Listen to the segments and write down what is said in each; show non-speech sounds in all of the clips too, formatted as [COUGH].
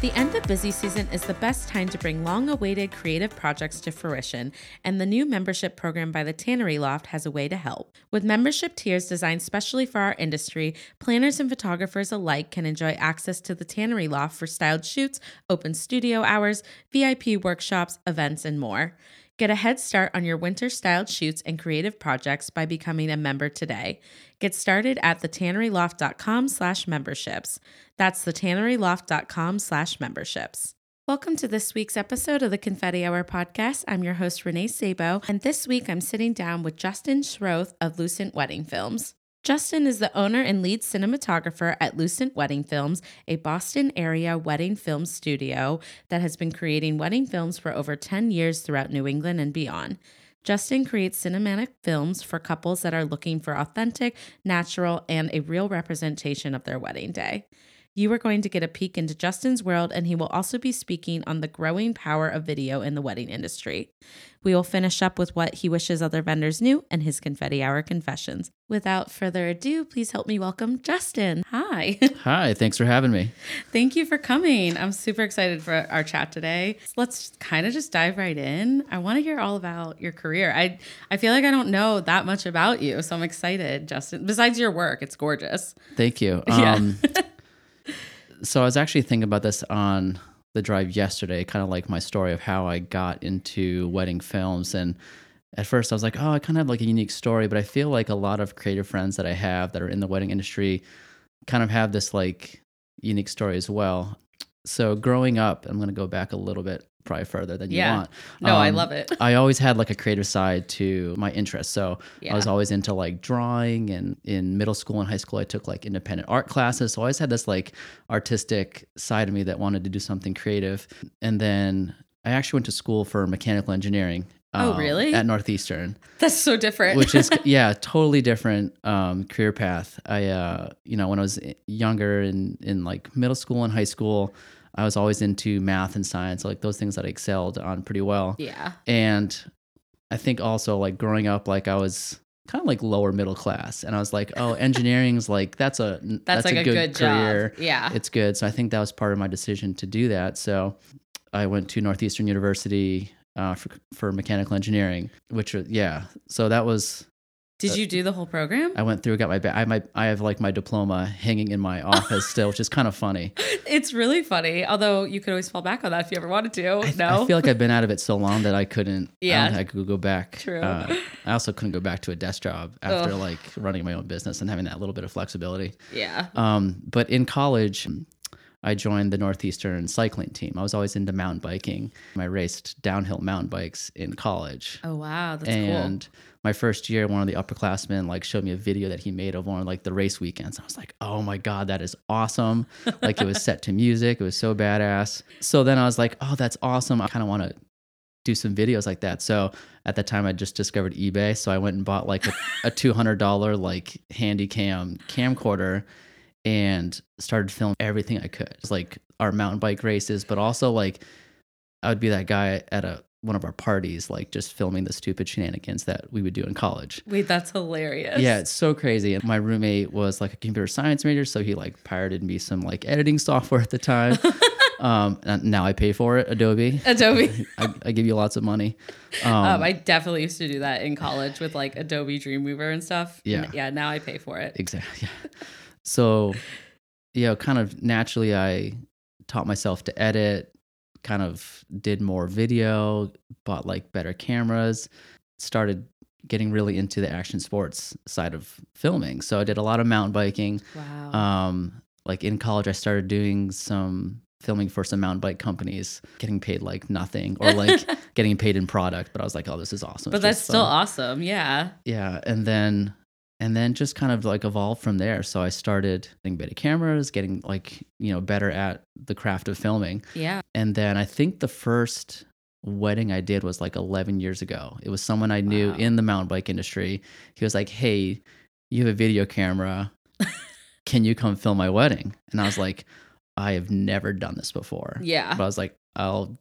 The end of busy season is the best time to bring long awaited creative projects to fruition, and the new membership program by the Tannery Loft has a way to help. With membership tiers designed specially for our industry, planners and photographers alike can enjoy access to the Tannery Loft for styled shoots, open studio hours, VIP workshops, events, and more. Get a head start on your winter styled shoots and creative projects by becoming a member today. Get started at thetanneryloft.com slash memberships. That's thetanneryloft.com slash memberships. Welcome to this week's episode of the Confetti Hour podcast. I'm your host, Renee Sabo, and this week I'm sitting down with Justin Schroth of Lucent Wedding Films. Justin is the owner and lead cinematographer at Lucent Wedding Films, a Boston area wedding film studio that has been creating wedding films for over 10 years throughout New England and beyond. Justin creates cinematic films for couples that are looking for authentic, natural, and a real representation of their wedding day. You are going to get a peek into Justin's world, and he will also be speaking on the growing power of video in the wedding industry. We will finish up with what he wishes other vendors knew and his confetti hour confessions. Without further ado, please help me welcome Justin. Hi. [LAUGHS] Hi, thanks for having me. Thank you for coming. I'm super excited for our chat today. Let's kind of just dive right in. I want to hear all about your career. I I feel like I don't know that much about you, so I'm excited, Justin. Besides your work, it's gorgeous. Thank you. [LAUGHS] Yeah. Um, So I was actually thinking about this on the drive yesterday, kind of like my story of how I got into wedding films. And at first I was like, oh, I kind of have like a unique story, but I feel like a lot of creative friends that I have that are in the wedding industry kind of have this like unique story as well. So growing up, I'm going to go back a little bit probably further than Yeah. you want. No, I Um, love it. I always had like a creative side to my interests. So I was always into like drawing and in middle school and high school I took like independent art classes. So I always had this like artistic side of me that wanted to do something creative. And then I actually went to school for mechanical engineering. Oh, um, really? At Northeastern, That's so different. which is [LAUGHS] yeah, totally different um, career path. I uh, you know when I was younger in in like middle school and high school, I was always into math and science, like those things that I excelled on pretty well. yeah. And I think also like growing up, like I was kind of like lower middle class, and I was like, oh, [LAUGHS] engineering's like that's a That's, like a good, career. job. Yeah. It's good. So I think that was part of my decision to do that. So I went to Northeastern University uh, for for mechanical engineering, which was yeah. So that was Did you do the whole program? I went through, got my ba- I my I have like my diploma hanging in my office still, which is [LAUGHS] kind of funny. It's really funny. Although you could always fall back on that if you ever wanted to. I, no. I feel like I've been out of it so long that I couldn't. Yeah. I don't think I could go back. True. Uh, I also couldn't go back to a desk job after Ugh. like running my own business and having that little bit of flexibility. yeah. Um, but in college, I joined the Northeastern cycling team. I was always into mountain biking. I raced downhill mountain bikes in college. Oh wow, that's and my first year, one of the upperclassmen like showed me a video that he made of one of like the race weekends. I was like, oh my God, that is awesome. [LAUGHS] like it was set to music. It was so badass. So then I was like, oh, that's awesome. I kind of want to do some videos like that. So at the time I just discovered eBay. So I went and bought like a, [LAUGHS] a $200 like handy cam camcorder and started filming everything I could. It's like our mountain bike races, but also like I would be that guy at a one of our parties, like just filming the stupid shenanigans that we would do in college. Wait, that's hilarious. Yeah, it's so crazy. And my roommate was like a computer science major, so he like pirated me some like editing software at the time. [LAUGHS] um, and now I pay for it, Adobe. Adobe. [LAUGHS] I, I give you lots of money. Um, Um, I definitely used to do that in college with like Adobe Dreamweaver and stuff. Yeah. And yeah. Now I pay for it. Exactly. [LAUGHS] Yeah. So, you know, kind of naturally, I taught myself to edit, kind of did more video, bought like better cameras, started getting really into the action sports side of filming. So I did a lot of mountain biking. Wow. Um, like in college, I started doing some filming for some mountain bike companies, getting paid like nothing or like [LAUGHS] getting paid in product. But I was like, oh, this is awesome. but It's that's still fun awesome. Yeah. yeah and then and then just kind of like evolved from there so i started getting better cameras getting like you know better at the craft of filming Yeah. and then i think the first wedding i did was like 11 years ago it was someone i knew Wow. in the mountain bike industry he was like hey you have a video camera [LAUGHS] can you come film my wedding? And I was like, I have never done this before. Yeah. But I was like, I'll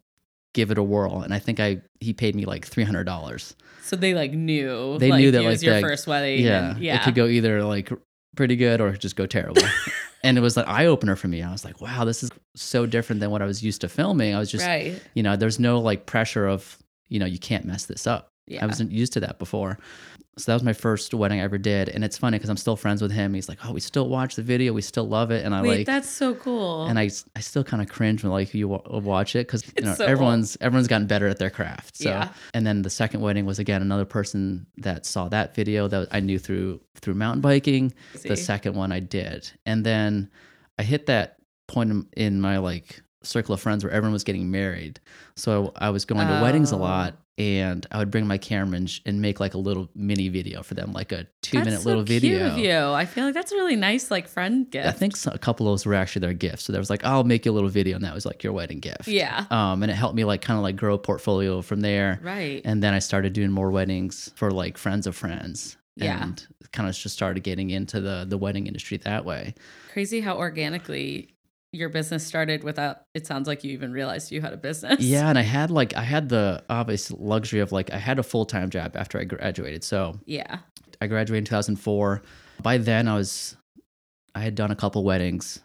give it a whirl. And I think I he paid me like three hundred dollars. So they like knew. They like, knew that it was like your the- first wedding. Yeah, yeah. It could go either like pretty good or just go terrible. [LAUGHS] and it was an eye opener for me. I was like, wow, this is so different than what I was used to filming. I was just, right. you know, there's no like pressure of, you know, you can't mess this up. Yeah. I wasn't used to that before. So that was my first wedding I ever did. And it's funny because I'm still friends with him. He's like, oh, we still watch the video. We still love it. And I Wait, like, that's so cool. and I, I still kind of cringe when like you wa- uh, watch it because you know so old. everyone's everyone's gotten better at their craft. So Yeah. and then the second wedding was again another person that saw that video that I knew through through mountain biking. The second one I did, and then I hit that point in- in my like circle of friends where everyone was getting married. So I was going to weddings a Oh. lot. And I would bring my camera and, sh- and make like a little mini video for them, like a two That's minute so little cute video. of you. I feel like that's a really nice like friend gift. I think so- a couple of those were actually their gifts. So there was like, I'll make you a little video, and that was like your wedding gift. Yeah. Um, and it helped me like kind of like grow a portfolio from there. Right. And then I started doing more weddings for like friends of friends. Yeah. And kind of just started getting into the the wedding industry that way. Crazy how organically your business started without it sounds like you even realized you had a business. Yeah, and I [LAUGHS] had like I had the obvious luxury of like I had a full time job after I graduated. So Yeah. I graduated in 2004. By then I was I had done a couple weddings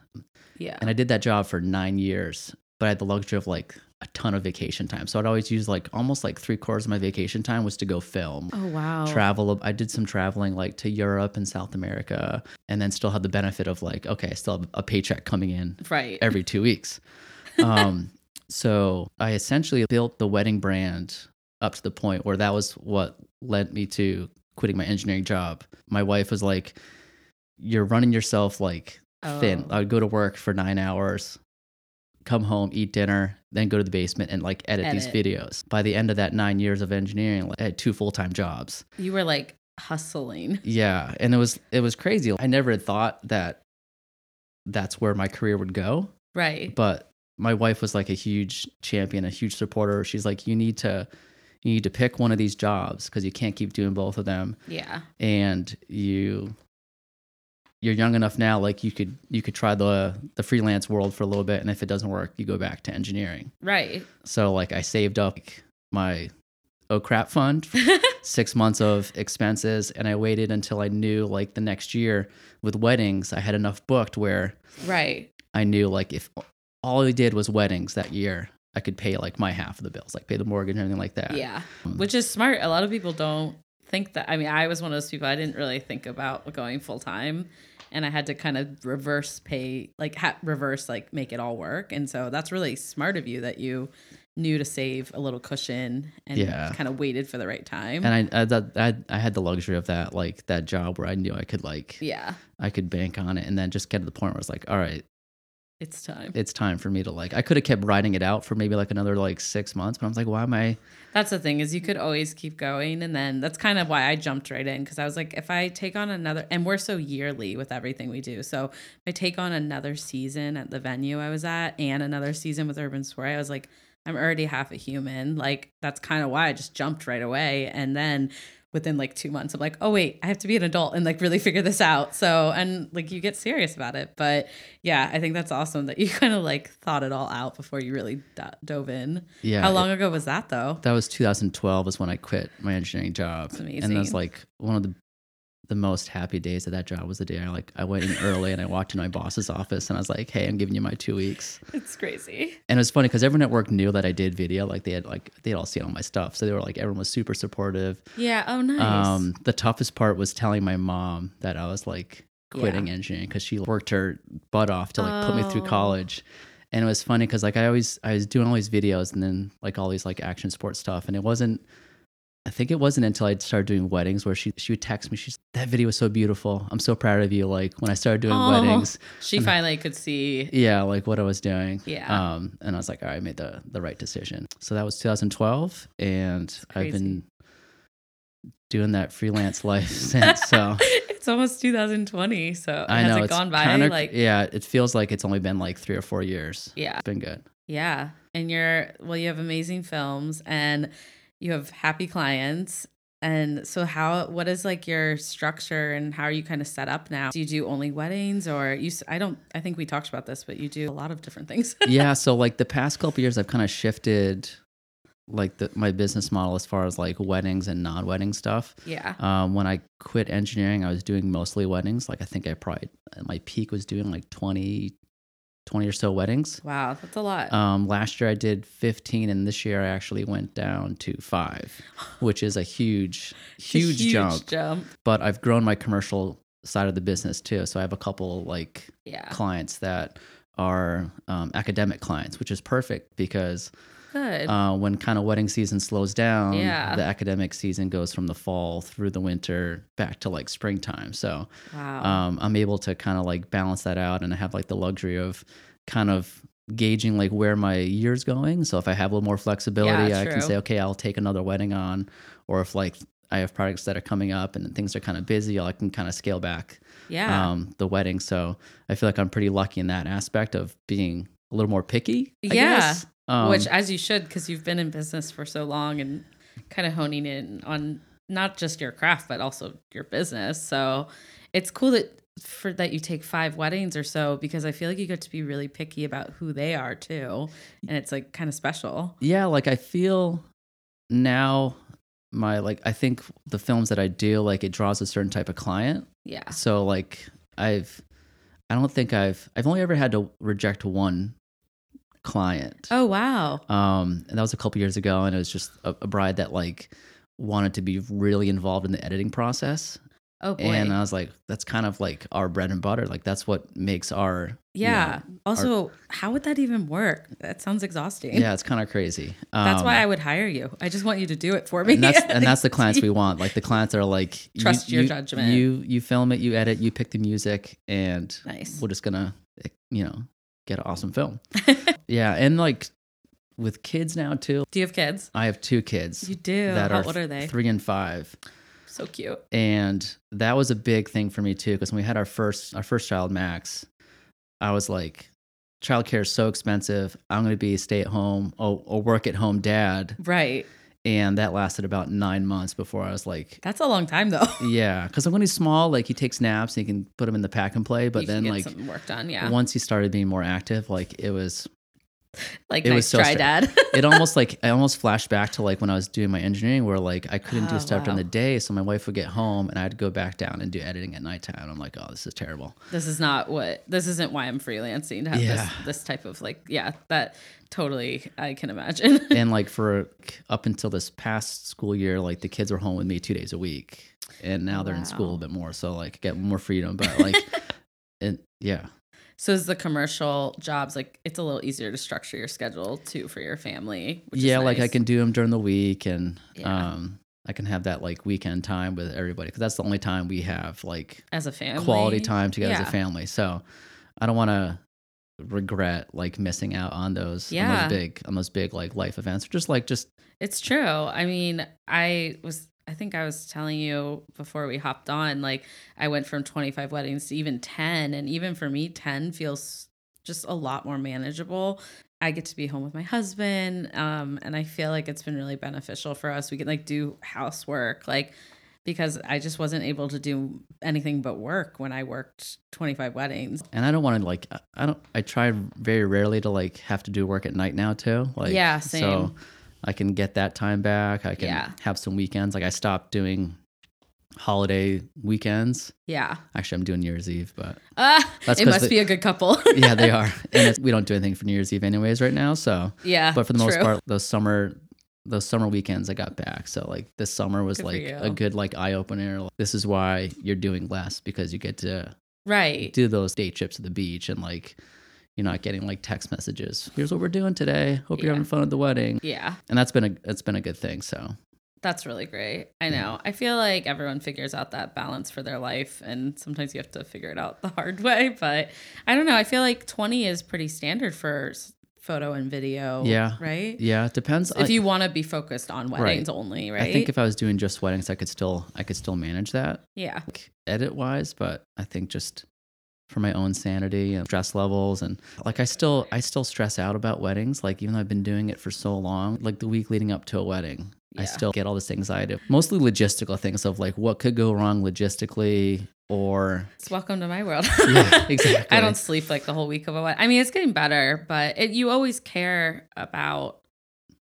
Yeah. and I did that job for nine years, but I had the luxury of like a ton of vacation time. So I'd always use like almost like three quarters of my vacation time was to go film. oh wow. Travel. I did some traveling like to Europe and South America, and then still had the benefit of like, okay, I still have a paycheck coming in right. every two weeks. [LAUGHS] Um, so I essentially built the wedding brand up to the point where that was what led me to quitting my engineering job. My wife was like, "You're running yourself like thin." Oh. I would go to work for nine hours, come home, eat dinner, then go to the basement and like edit, these videos. By the end of that nine years of engineering, like, I had two full time jobs. You were like hustling. Yeah, and it was it was crazy. I never had thought that that's where my career would go Right. but my wife was like a huge champion, a huge supporter. She's like, you need to, you need to pick one of these jobs because you can't keep doing both of them, Yeah. and you, you're young enough now, like you could, you could try the the freelance world for a little bit, and if it doesn't work, you go back to engineering. Right. So like, I saved up my oh crap fund, [LAUGHS] six months of expenses, and I waited until I knew like the next year with weddings, I had enough booked where right. I knew like if all I did was weddings that year, I could pay like my half of the bills, like pay the mortgage and everything like that. Yeah. Um, Which is smart. A lot of people don't think that. I mean, I was one of those people. I didn't really think about going full time, and I had to kind of reverse pay, like ha- reverse, like make it all work. And so that's really smart of you that you knew to save a little cushion and Yeah. kind of waited for the right time. And I, I, that, I, I had the luxury of that, like that job where I knew I could like, yeah, I could bank on it and then just get to the point where it's like, all right, it's time. it's time for me to like, I could have kept writing it out for maybe like another like six months, but I was like, why am I, That's the thing is you could always keep going, and then that's kind of why I jumped right in because I was like, if I take on another, and we're so yearly with everything we do, so if I take on another season at the venue I was at and another season with Urban Soiree, I was like, I'm already half a human. Like that's kind of why I just jumped right away, and then within like two months, I'm like, oh wait, I have to be an adult and like really figure this out. So and like you get serious about it, but yeah, I think that's awesome that you [LAUGHS] kind of like thought it all out before you really do- dove in. yeah. How it- long ago was that though? that was 2012 is when I quit my engineering job. That's And amazing. that's like one of the the most happy days of that job was the day I like I went in early and I walked into my boss's office and I was like, "Hey, I'm giving you my two weeks." It's crazy. And it was funny because everyone at work knew that I did video, like they had like they'd all seen all my stuff, so they were like everyone was super supportive. Yeah. Oh, nice. Um, the toughest part was telling my mom that I was like quitting engineering because she worked her butt off to like put me through Oh. college. And it was funny because like I always I was doing all these videos and then like all these like action sports stuff, and it wasn't. I think it wasn't until I started doing weddings where she she would text me. She's that video was so beautiful. I'm so proud of you. Like when I started doing Oh. weddings, she finally could see. yeah, like what I was doing. Yeah. Um, and I was like, all right, I made the the right decision. So that was 2012, and I've been doing that freelance life [LAUGHS] since. So [LAUGHS] it's almost 2020. So I has know it it's gone by? kinda- like, yeah, it feels like it's only been like three or four years. yeah. It's been good. Yeah. And you're, well, you have amazing films and you have happy clients And so how what is like your structure and how are you kind of set up now? Do you do only weddings or you I don't I think we talked about this, but you do a lot of different things. [LAUGHS] yeah, so like the past couple years, I've kind of shifted like the, my business model as far as like weddings and non-wedding stuff. yeah. Um, when I quit engineering, I was doing mostly weddings. Like I think I probably my peak was doing like 20, 20 or so weddings. Wow, that's a lot. Um, last year I did 15, and this year I actually went down to five, which is a huge, It's a huge, jump. jump. But I've grown my commercial side of the business too. So I have a couple like Yeah. clients that are um, academic clients, which is perfect because Good. uh, when kind of wedding season slows down, Yeah. the academic season goes from the fall through the winter back to like springtime. So wow. um, I'm able to kind of like balance that out, and I have like the luxury of kind of gauging like where my year's going. So if I have a little more flexibility, Yeah, I can say, okay, I'll take another wedding on, or if like I have products that are coming up and things are kind of busy, I can kind of scale back yeah. um, the wedding. So I feel like I'm pretty lucky in that aspect of being a little more picky. I Yeah. guess. Um, Which as you should because you've been in business for so long and kind of honing in on not just your craft but also your business. So it's cool that for that you take five weddings or so because I feel like you get to be really picky about who they are too. And it's like kind of special. yeah, like I feel now my like I think the films that I do like it draws a certain type of client. Yeah. So like I've I don't think I've I've only ever had to reject one client. Oh wow. Um and that was a couple years ago and it was just a, a bride that like wanted to be really involved in the editing process. Oh boy. And I was like, that's kind of like our bread and butter. Like that's what makes our you yeah. know, also, how would that even work? That sounds exhausting. yeah, it's kind of crazy. That's Um, why I would hire you. I just want you to do it for me. and that's [LAUGHS] and that's the clients we want. Like the [LAUGHS] clients are like you- Trust your you- judgment. You you film it, you edit, you pick the music, and Nice. we're just gonna you know get an awesome film. [LAUGHS] yeah, and like with kids now too. Do you have kids? I have two kids You do. that How are old are they? three and five, So cute. and that was a big thing for me too. Because when we had our first our first child, Max, I was like, childcare is so expensive. I'm gonna be a stay at home or, or work at home dad, Right. And that lasted about nine months before I was like, That's a long time though. [LAUGHS] Yeah, because when he's small, like he takes naps and you can put him in the pack and play. But You then, like work done. Yeah. once he started being more active, like it was, [LAUGHS] like it nice was so try, dad. it [LAUGHS] almost like I almost flashed back to like when I was doing my engineering, where like I couldn't do Oh, stuff during the day, so my wife would get home and I'd go back down and do editing at nighttime. I'm like, oh, this is terrible. this is not what. This isn't why I'm freelancing to have Yeah. this this type of like. Yeah. That totally. I can imagine. [LAUGHS] and like for up until this past school year, like the kids were home with me two days a week, and now they're in school a bit more, so like get more freedom. But like, and yeah, so is the commercial jobs like it's a little easier to structure your schedule too for your family? Yeah like i can do them during the week and Yeah. um i can have that like weekend time with everybody because that's the only time we have like as a family quality time together as a family so i don't want to regret like missing out on those on Yeah. those big on those big like life events or just like just It's true. I mean, I was I think I was telling you before we hopped on like I went from 25 weddings to even 10 and even for me 10 feels just a lot more manageable. I get to be home with my husband um and I feel like it's been really beneficial for us. We can like do housework like because I just wasn't able to do anything but work when I worked 25 weddings. and i don't want to like I- don't i try very rarely to like have to do work at night now too like Yeah, so same. I can get that time back i can Yeah. have some weekends like i stopped doing holiday weekends Yeah. actually i'm doing new year's eve but [LAUGHS] Ah, That's it must be a good couple. [LAUGHS] yeah, they [LAUGHS] are. And it's, we don't do anything for New Year's Eve anyways right now. So, yeah. but for the most true. part, those summer, those summer weekends I got back. So like this summer was Good like a good like eye opener. Like, this is why you're doing less because you get to Right. do those day trips to the beach and like you're not getting like text messages. Here's what we're doing today. Hope you're having fun at the wedding. Yeah. And that's been a it's been a good thing. So That's really great. I Yeah. know. I feel like everyone figures out that balance for their life, and sometimes you have to figure it out [LAUGHS] the hard way. But I don't know. I feel like 20 is pretty standard for photo and video. Yeah. Right? yeah, it depends. If you want to be focused on weddings only, right? I think if I was doing just weddings, I could still I could still manage that. yeah. like, edit wise, but I think just for my own sanity and stress levels and like I still I still stress out about weddings. Like even though I've been doing it for so long, like the week leading up to a wedding, I still get all this anxiety, mostly logistical things of like what could go wrong logistically or It's welcome to my world. [LAUGHS] Yeah, [LAUGHS] exactly. I don't sleep like the whole week of a wedding. I mean, it's getting better, but it, you always care about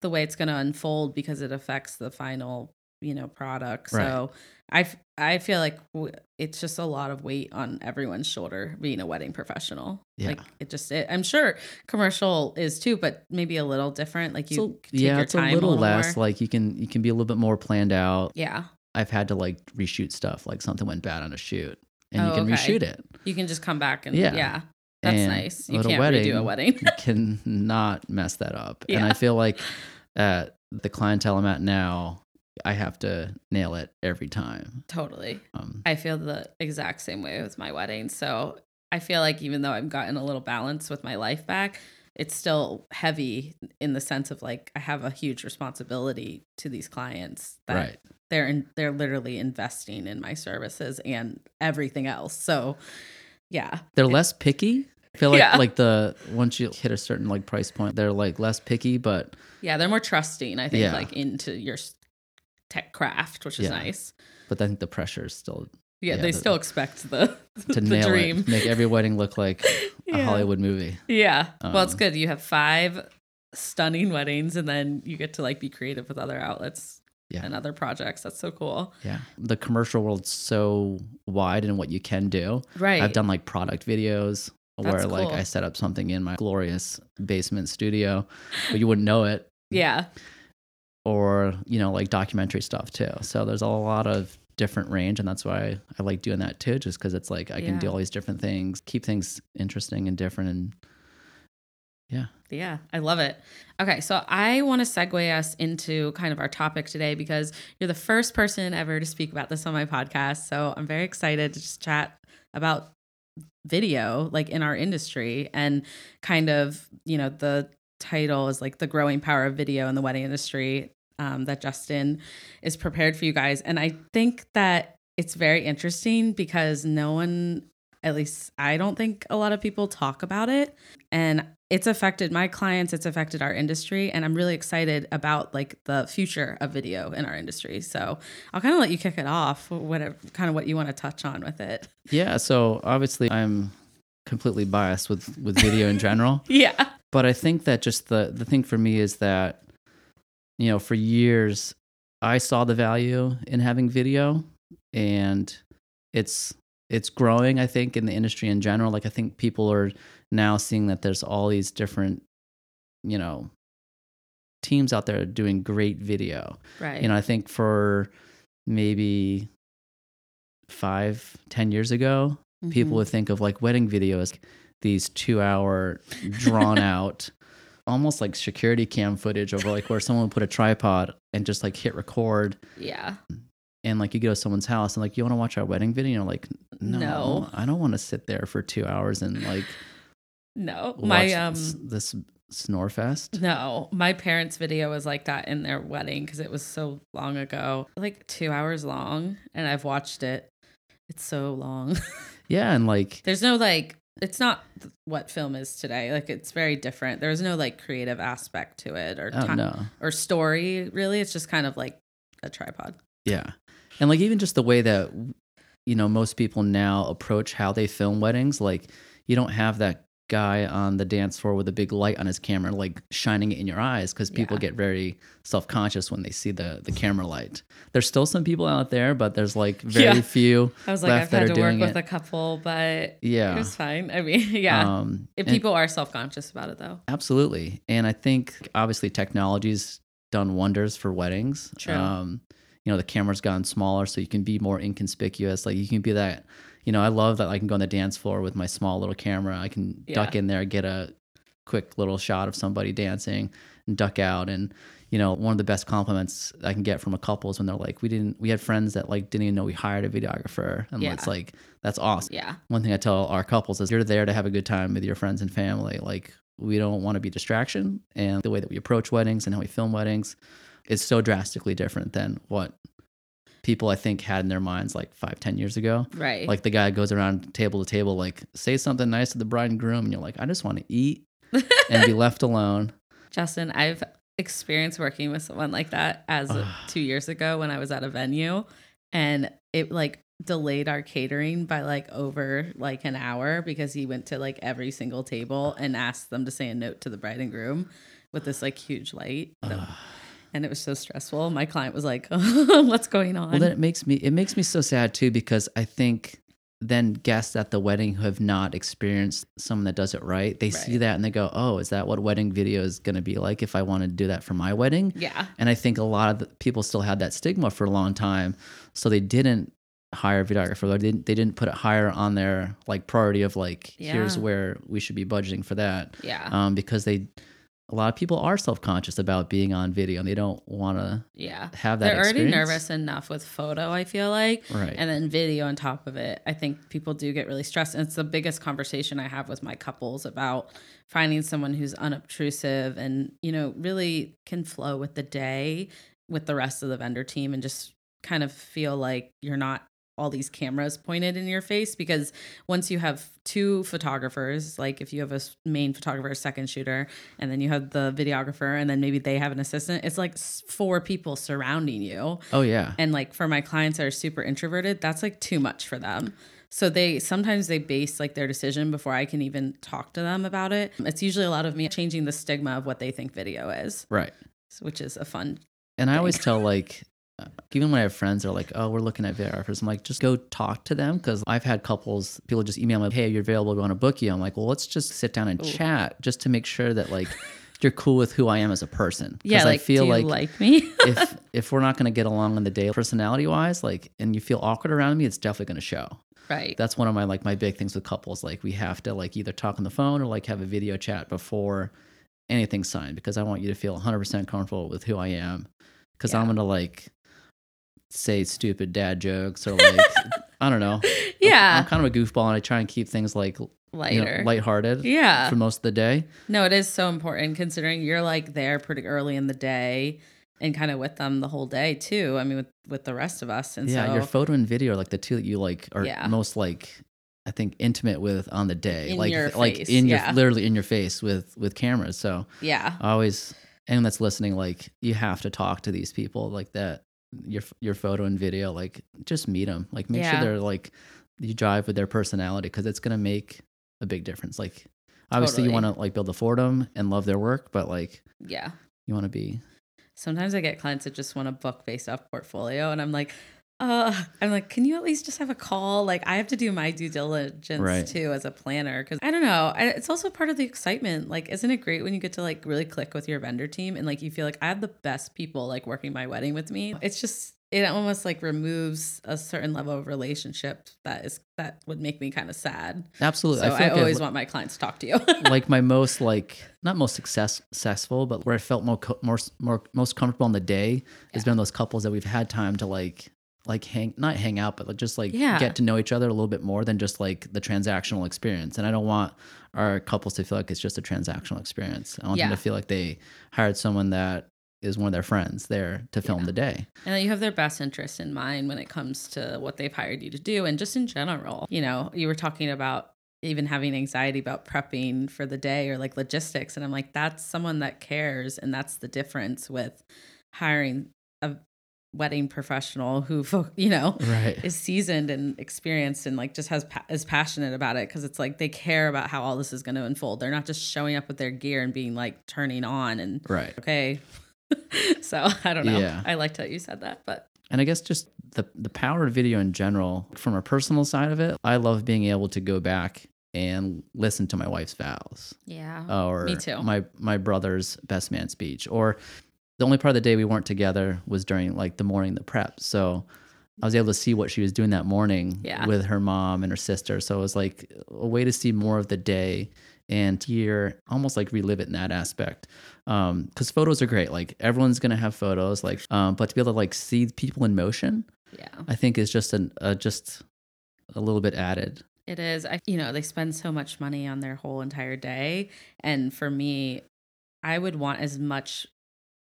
the way it's going to unfold because it affects the final, you know, product. Right. So I, f- I feel like w- it's just a lot of weight on everyone's shoulder being a wedding professional. Yeah. Like it just, it, I'm sure commercial is too, but maybe a little different. Like you So, take yeah, your it's a time little, less. more. Like you can you can be a little bit more planned out. yeah. I've had to like reshoot stuff, like something went bad on a shoot, and you Oh, can okay. reshoot it. You can just come back and Yeah. yeah. That's And nice. You a can't redo a wedding, wedding. you can not mess that up. And I [LAUGHS] feel like at the clientele I'm at now, I have to nail it every time. totally. Um, I feel the exact same way with my wedding. So I feel like even though I've gotten a little balance with my life back, it's still heavy in the sense of like I have a huge responsibility to these clients that right. they're in, they're literally investing in my services and everything else. So yeah, They're less picky. I feel like Yeah. like the once you hit a certain like price point, they're like less picky, but yeah, they're more trusting. I think Yeah. like into your tech craft, which is Yeah. nice. but I think the pressure is still Yeah, Yeah, they the- still expect the [LAUGHS] to the nail dream. it, make every wedding look like a [LAUGHS] Yeah. Hollywood movie. Yeah. well, it's Um, good. You have five stunning weddings and then you get to like be creative with other outlets Yeah. and other projects. That's so cool. Yeah, the commercial world's so wide in what you can do. Right. I've done like product videos where That's like cool. I set up something in my glorious basement studio, but you wouldn't know it. Yeah. Or you know, like documentary stuff too. So there's a lot of different range, and that's why I like doing that too, just because it's like I can do all these different things, keep things interesting and different, and yeah, Yeah, I love it. Okay, so I want to segue us into kind of our topic today because you're the first person ever to speak about this on my podcast. So I'm very excited to just chat about video, like in our industry, and kind of, you know, the title is like the growing power of video in the wedding industry um, that Justin is prepared for you guys. And I think that it's very interesting because no one, at least I don't think a lot of people talk about it. And it's affected my clients, it's affected our industry. And I'm really excited about like the future of video in our industry. So I'll kind of let you kick it off, whatever kind of what you want to touch on with it. yeah. So obviously, I'm completely biased with with video in general. [LAUGHS] Yeah. But I think that just the the thing for me is that you know for years I saw the value in having video and it's it's growing I think in the industry in general like I think people are now seeing that there's all these different you know teams out there doing great video Right. you know I think for maybe five ten years ago people Mhm. would think of like wedding videos these two hour drawn [LAUGHS] out almost like security cam footage of like where someone would put a tripod and just like hit record yeah. and like you go to someone's house and like you want to watch our wedding video and like no, No. i don't want to sit there for two hours and like No. My um this, this snore fest No, my parents' video was like that in their wedding because it was so long ago, like two hours long, and I've watched it. It's so long. [LAUGHS] yeah and like There's no like, it's not what film is today. Like, it's very different. There's no like creative aspect to it or oh no or story. Really, it's just kind of like a tripod. Yeah. And like even just the way that you know most people now approach how they film weddings, like you don't have that guy on the dance floor with a big light on his camera like shining it in your eyes cuz people Yeah. get very self-conscious when they see the the camera light. There's still some people out there, but there's like [LAUGHS] very Yeah. few I was like, left I've had to work with it. a couple, but it yeah. was fine. I mean, [LAUGHS] yeah. Um if people are self conscious about it, though. Absolutely. And I think obviously technology's done wonders for weddings. True. Um, you know, the camera's gotten smaller so you can be more inconspicuous. Like you can be that, you know, I love that I can go on the dance floor with my small little camera. I can duck in there, get a quick little shot of somebody dancing and duck out. And, you know, one of the best compliments I can get from a couple is when they're like, we didn't, we had friends that like didn't even know we hired a videographer. And Yeah. it's like, that's awesome Yeah. one thing I tell our couples is you're there to have a good time with your friends and family. Like we don't want to be distraction. And the way that we approach weddings and how we film weddings is so drastically different than what people I think had in their minds like five, ten years ago. Right. Like the guy goes around table to table, like say something nice to the bride and groom, and you're like, I just want to eat and be [LAUGHS] left alone. Justin, I've experienced working with someone like that as [SIGHS] two years ago when I was at a venue and it like delayed our catering by like over like an hour because he went to like every single table and asked them to say a note to the bride and groom with this like huge light. And it was so stressful. My client was like, [LAUGHS] "What's going on?" Well, then it makes me it makes me so sad too because I think then guests at the wedding who have not experienced someone that does it right, they see that and they go, "Oh, is that what wedding video is going to be like if I want to do that for my wedding?" yeah. And I think a lot of the people still had that stigma for a long time, so they didn't hire a videographer. They didn't they didn't put it higher on their like priority of like here's where we should be budgeting for that. Yeah. Um, because they a lot of people are self conscious about being on video and they don't want to yeah. have that. They're already nervous enough with photo, I feel like. Right. And then video on top of it. I think people do get really stressed. And it's the biggest conversation I have with my couples about finding someone who's unobtrusive and, you know, really can flow with the day with the rest of the vendor team and just kind of feel like you're not all these cameras pointed in your face because once you have two photographers like if you have a main photographer a second shooter and then you have the videographer and then maybe they have an assistant it's like four people surrounding you. Oh yeah. and like for my clients that are super introverted that's like too much for them. So they sometimes they base like their decision before i can even talk to them about it. It's usually a lot of me changing the stigma of what they think video is. Right. which is a fun And I always tell like, even when I have friends that are like, "Oh, we're looking at videographers," I'm like, just go talk to them because I've had couples, people just email me, "Hey, you're available? We want to book you." I'm like, "Well, let's just sit down and Ooh. chat just to make sure that like you're cool with who I am as a person." 'Cause yeah like I feel do you like, like me [LAUGHS] if if we're not going to get along on the day, personality wise, like, and you feel awkward around me, it's definitely going to show. right That's one of my like my big things with couples. Like, we have to like either talk on the phone or like have a video chat before anything's signed because I want you to feel 100% comfortable with who I am. Because I'm gonna like say stupid dad jokes or like I don't know. [LAUGHS] yeah I'm kind of a goofball and I try and keep things like you lighter know, lighthearted yeah for most of the day. No, it is so important considering you're like there pretty early in the day and kind of with them the whole day too. I mean, with with the rest of us, and yeah, so your photo and video are like the two that you like are Yeah. most like I think intimate with on the day. In like like face, in your yeah. literally in your face with with cameras. So yeah, I always anyone that's listening, like you have to talk to these people like that. Your your photo and video, like just meet them. Like make Yeah. sure they're like you drive with their personality because it's gonna make a big difference. Like obviously you want to like build a them and love their work, but like yeah. you want to be Sometimes I get clients that just want a book based off portfolio, and I'm like, uh, I'm like, can you at least just have a call? Like, I have to do my due diligence Right. too as a planner because I don't know. I, it's also part of the excitement. Like, isn't it great when you get to like really click with your vendor team and like you feel like I have the best people like working my wedding with me? It's just it almost like removes a certain level of relationship that is that would make me kind of sad. absolutely. So I, feel like always want my clients to talk to you. [LAUGHS] like my [LAUGHS] most like not most success, successful, but where I felt more co- more more most comfortable on the day has been those couples that we've had time to like like hang not hang out, but like just like Yeah. get to know each other a little bit more than just like the transactional experience. And I don't want our couples to feel like it's just a transactional experience. I want Yeah. them to feel like they hired someone that is one of their friends there to film Yeah. the day. and that you have their best interest in mind when it comes to what they've hired you to do and just in general you know you were talking about even having anxiety about prepping for the day or like logistics and i'm like that's someone that cares and that's the difference with hiring a wedding professional who [LAUGHS] you know Right. is seasoned and experienced and like just has pa- is passionate about it because it's like they care about how all this is going to unfold they're not just showing up with their gear and being like turning on and Right. okay [LAUGHS] so i don't know Yeah. i liked how you said that but And I guess just the the power of video in general, from a personal side of it, I love being able to go back and listen to my wife's vows yeah or Me too. my my brother's best man speech or the only part of the day we weren't together was during like the morning the prep. So i was able to see what she was doing that morning Yeah. with her mom and her sister. So it was like a way to see more of the day and hear almost like relive it in that aspect. Um because photos are great. Like everyone's gonna have photos like um but to be able to like see people in motion yeah. I think is just an uh, just a little bit added. It is. I you know they spend so much money on their whole entire day. And for me i would want as much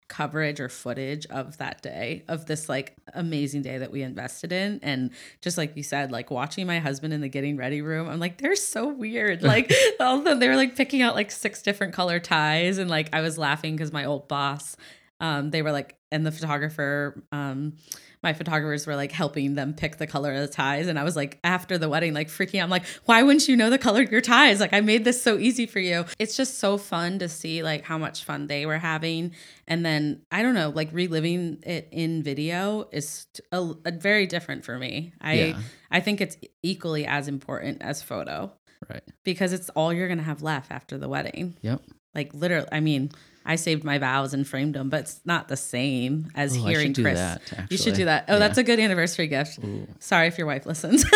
coverage or footage of that day of this like amazing day that we invested in. And just like you said like watching my husband in the getting ready room i'm like they're so weird. [LAUGHS] Like although they were like picking out like six different color ties. And like i was laughing because my old boss um they were like and the photographer um my photographers were like helping them pick the color of the ties and i was like after the wedding like freaking out i'm like why wouldn't you know the color of your ties like i made this so easy for you it's just so fun to see like how much fun they were having and then i don't know like reliving it in video is a, a very different for me i Yeah. i think it's equally as important as photo Right. because it's all you're gonna have left after the wedding Yep. like literally i mean i saved my vows and framed them but it's not the same as Oh, I hearing chris. that, you should do that. Oh Yeah. that's a good anniversary gift. Ooh. sorry if your wife listens. [LAUGHS]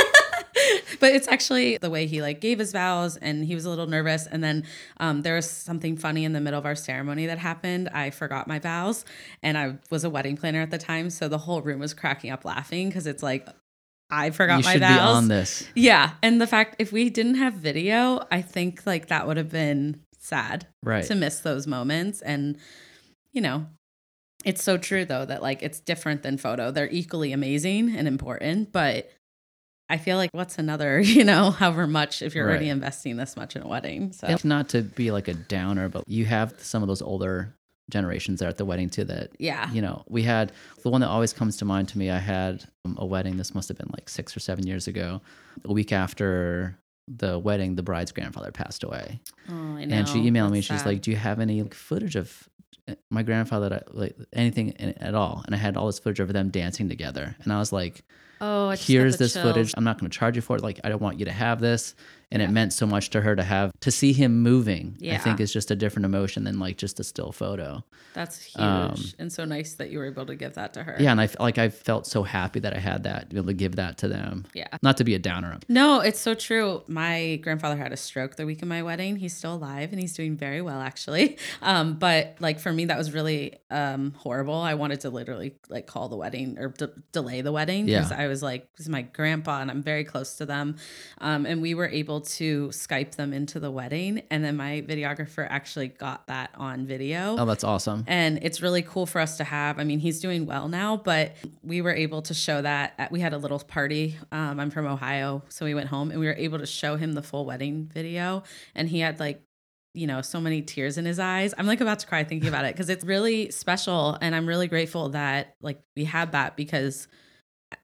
But it's actually the way he like gave his vows and he was a little nervous and then um, there was something funny in the middle of our ceremony that happened. I forgot my vows and i was a wedding planner at the time so the whole room was cracking up laughing because it's like i forgot You my should vows. be on this. yeah and the fact if we didn't have video i think like that would have been sad Right. to miss those moments. And you know it's so true though that like it's different than photo. They're equally amazing and important but i feel like what's another [LAUGHS] you know however much if you're already investing this much in a wedding so. It's not to be like a downer, but you have some of those older generations there at the wedding too that yeah. you know we had the one that always comes to mind to me i had um, a wedding this must have been like six or seven years ago a week after the wedding the bride's grandfather passed away oh, I know. and she emailed me she's sad. like do you have any like, footage of uh, my grandfather that like anything at all and i had all this footage of them dancing together and i was like oh here's this footage. i'm not going to charge you for it. Like i don't want you to have this. And it meant so much to her to have to see him moving i think is just a different emotion than like just a still photo. That's huge um, and so nice that you were able to give that to her. Yeah and i like i felt so happy that i had that to be able to give that to them. Yeah. Not to be a downer. No, it's so true. My grandfather had a stroke the week of my wedding. He's still alive and he's doing very well actually. [LAUGHS] Um, but like for me, that was really um, horrible. I wanted to literally like call the wedding or de- delay the wedding because Yeah. I was like, this is my grandpa and I'm very close to them. Um, and we were able to Skype them into the wedding. And then my videographer actually got that on video. oh that's awesome And it's really cool for us to have. I mean, he's doing well now, but we were able to show that. At, we had a little party. Um, I'm from Ohio, so we went home and we were able to show him the full wedding video. And he had like, you know, so many tears in his eyes. I'm like about to cry thinking about it because it's really special. And I'm really grateful that like we had that because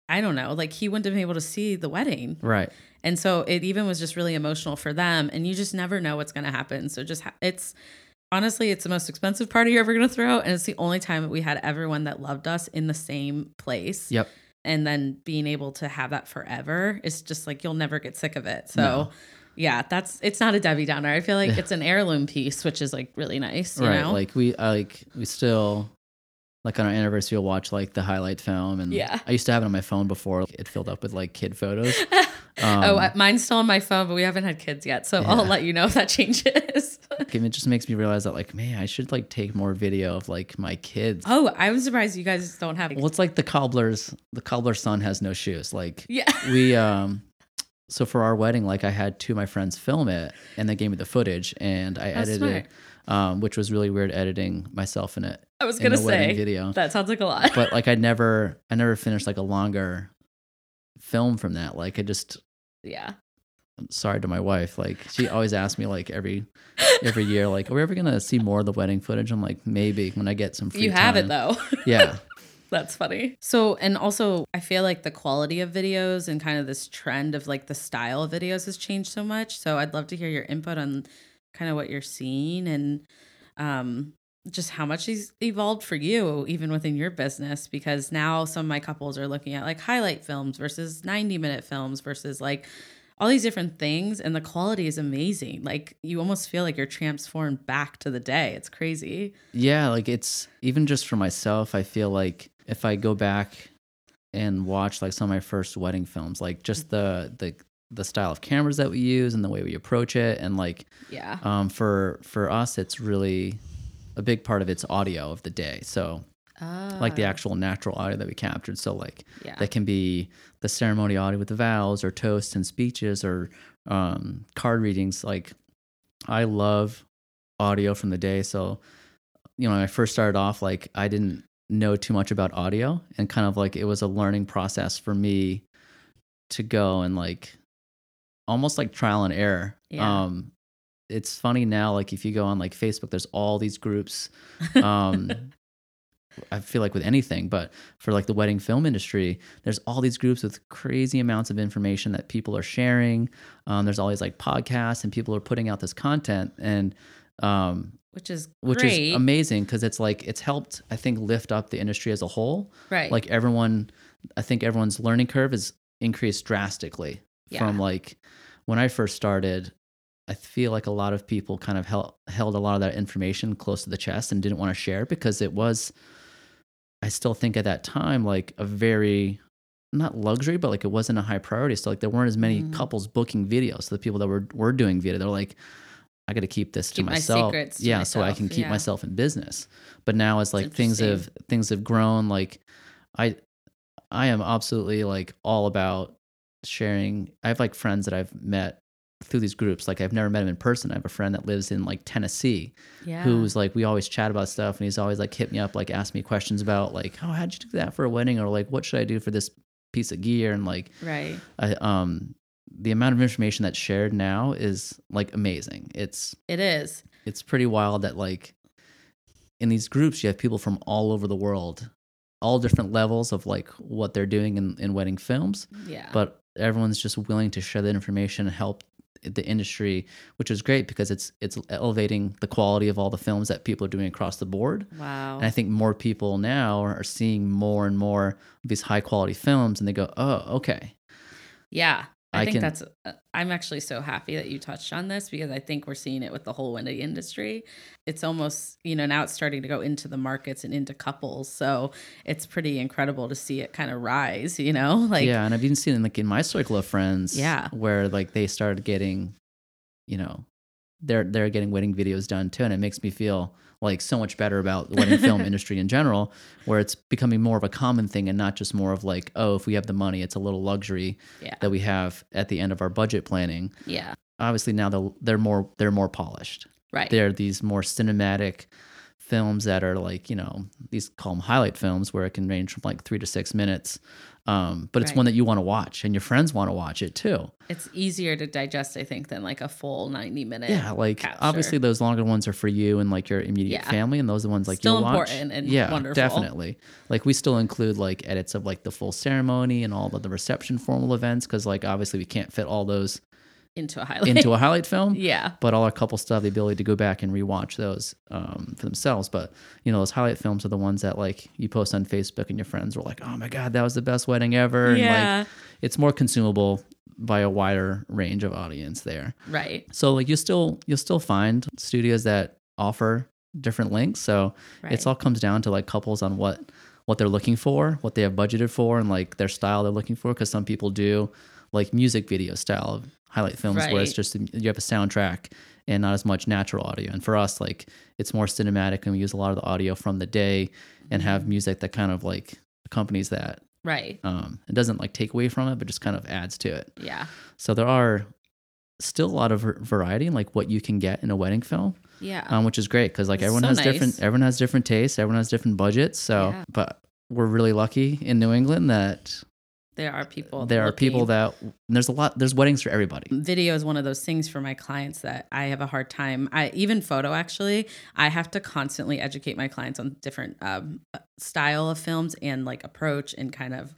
I don't know, like he wouldn't have been able to see the wedding. right And so it even was just really emotional for them. And you just never know what's going to happen. So just, ha- it's honestly, it's the most expensive party you're ever going to throw. And it's the only time that we had everyone that loved us in the same place. yep And then being able to have that forever is just like, you'll never get sick of it. So, No. yeah, that's, it's not a Debbie Downer. I feel like it's an heirloom piece, which is like really nice. You right know? like we I, like we still like on our anniversary we'll watch like the highlight film and Yeah. i used to have it on my phone before it filled up with like kid photos [LAUGHS] um, oh, mine's still on my phone, but we haven't had kids yet. So I'll let you know if that changes. [LAUGHS] it just makes me realize that like man i should like take more video of like my kids oh, I'm surprised you guys don't have. well it's like the cobbler's the cobbler's son has no shoes like yeah. [LAUGHS] we um so for our wedding like i had two of my friends film it and they gave me the footage and i How edited smart. Um which was really weird editing myself in it I was gonna say video that sounds like a lot. but like i [LAUGHS] never i never finished like a longer film from that like i just yeah, I'm sorry to my wife like she always asks me like every [LAUGHS] every year like are we ever gonna see more of the wedding footage i'm like maybe when i get some free you have it though. yeah [LAUGHS] That's funny. So, and also, I feel like the quality of videos and kind of this trend of like the style of videos has changed so much. So, I'd love to hear your input on kind of what you're seeing and um, just how much he's evolved for you, even within your business. Because now some of my couples are looking at like highlight films versus 90 minute films versus like all these different things. And the quality is amazing. Like, you almost feel like you're transformed back to the day. It's crazy. Yeah, like it's even just for myself, I feel like if I go back and watch like some of my first wedding films, like just the the the style of cameras that we use and the way we approach it and like Yeah. um for for us it's really a big part of it's audio of the day. So like the Ah, actual natural audio that we captured. So like Yeah. that can be the ceremony audio with the vows or toasts and speeches or um, card readings. Like I love audio from the day. So you know, when I first started off, like I didn't know too much about audio and kind of like it was a learning process for me to go and like almost like trial and error. Yeah. Um it's funny now, like if you go on like Facebook, there's all these groups. [LAUGHS] Um I feel like with anything, but for like the wedding film industry, there's all these groups with crazy amounts of information that people are sharing. Um, there's always like podcasts and people are putting out this content and um, which is which great. is amazing because it's like it's helped I think lift up the industry as a whole. right. Like everyone, I think everyone's learning curve is increased drastically from like when I first started. I feel like a lot of people kind of held held a lot of that information close to the chest and didn't want to share because it was. I still think at that time like a very not luxury, but like it wasn't a high priority. So like there weren't as many Mm. couples booking videos. So the people that were were doing video, they're like, I got to keep this to Keep my myself. to yeah, so I can keep yeah. myself in business. But now it's like things have things have grown. Like I I am absolutely like all about sharing. I have like friends that I've met through these groups. Like I've never met him in person. I have a friend that lives in like Tennessee yeah. who's like we always chat about stuff and he's always like hit me up like ask me questions about like oh how'd you do that for a wedding or like what should I do for this piece of gear and like right. I, um the amount of information that's shared now is like amazing. It's It is. it's pretty wild that like in these groups you have people from all over the world, all different levels of like what they're doing in, in wedding films, Yeah. but everyone's just willing to share that information and help the industry, which is great because it's it's elevating the quality of all the films that people are doing across the board. wow. And I think more people now are seeing more and more of these high quality films and they go, "Oh, okay." Yeah. I, I think can- that's, uh, I'm actually so happy that you touched on this because I think we're seeing it with the whole wedding industry. It's almost, you know, now it's starting to go into the markets and into couples. So it's pretty incredible to see it kind of rise, you know? [LAUGHS] Like, yeah, and I've even seen it like in my circle of friends, Yeah. where like they started getting, you know, they're they're getting wedding videos done too, and it makes me feel like so much better about the wedding film [LAUGHS] industry in general, where it's becoming more of a common thing and not just more of like, oh, if we have the money, it's a little luxury yeah. that we have at the end of our budget planning. Yeah. Obviously, now they're they're more they're more polished. Right. They're these more cinematic films that are like you know these call them highlight films where it can range from like three to six minutes um, but it's Right. one that you want to watch and your friends want to watch it too It's easier to digest, I think, than like a full 90 minute. yeah like capture. obviously those longer ones are for you and like your immediate Yeah. family and those are the ones like Still you'll watch important and yeah wonderful. definitely like we still include like edits of like the full ceremony and all of the reception formal events because like obviously we can't fit all those into a highlight. into a highlight film [LAUGHS] yeah. but all our couple still have the ability to go back and rewatch those um, for themselves but you know those highlight films are the ones that like you post on facebook and your friends were like oh my god that was the best wedding ever and Yeah. like it's more consumable by a wider range of audience there Right. so like you still you'll still find studios that offer different links so Right. it's all comes down to like couples on what what they're looking for what they have budgeted for and like their style they're looking for because some people do like music video style of highlight films where it's just you have a soundtrack and not as much natural audio and for us like it's more cinematic and we use a lot of the audio from the day and Mm-hmm. have music that kind of like accompanies that Right. um it doesn't like take away from it but just kind of adds to it Yeah. so there are still a lot of variety in like what you can get in a wedding film Yeah. um, which is great because like It's everyone so has nice. different everyone has different tastes everyone has different budgets so Yeah. but we're really lucky in new england that there are people. there are people that there's a lot there's weddings for everybody video is one of those things for my clients that I have a hard time. I even photo actually, I have to constantly educate my clients on different um, style of films and like approach and kind of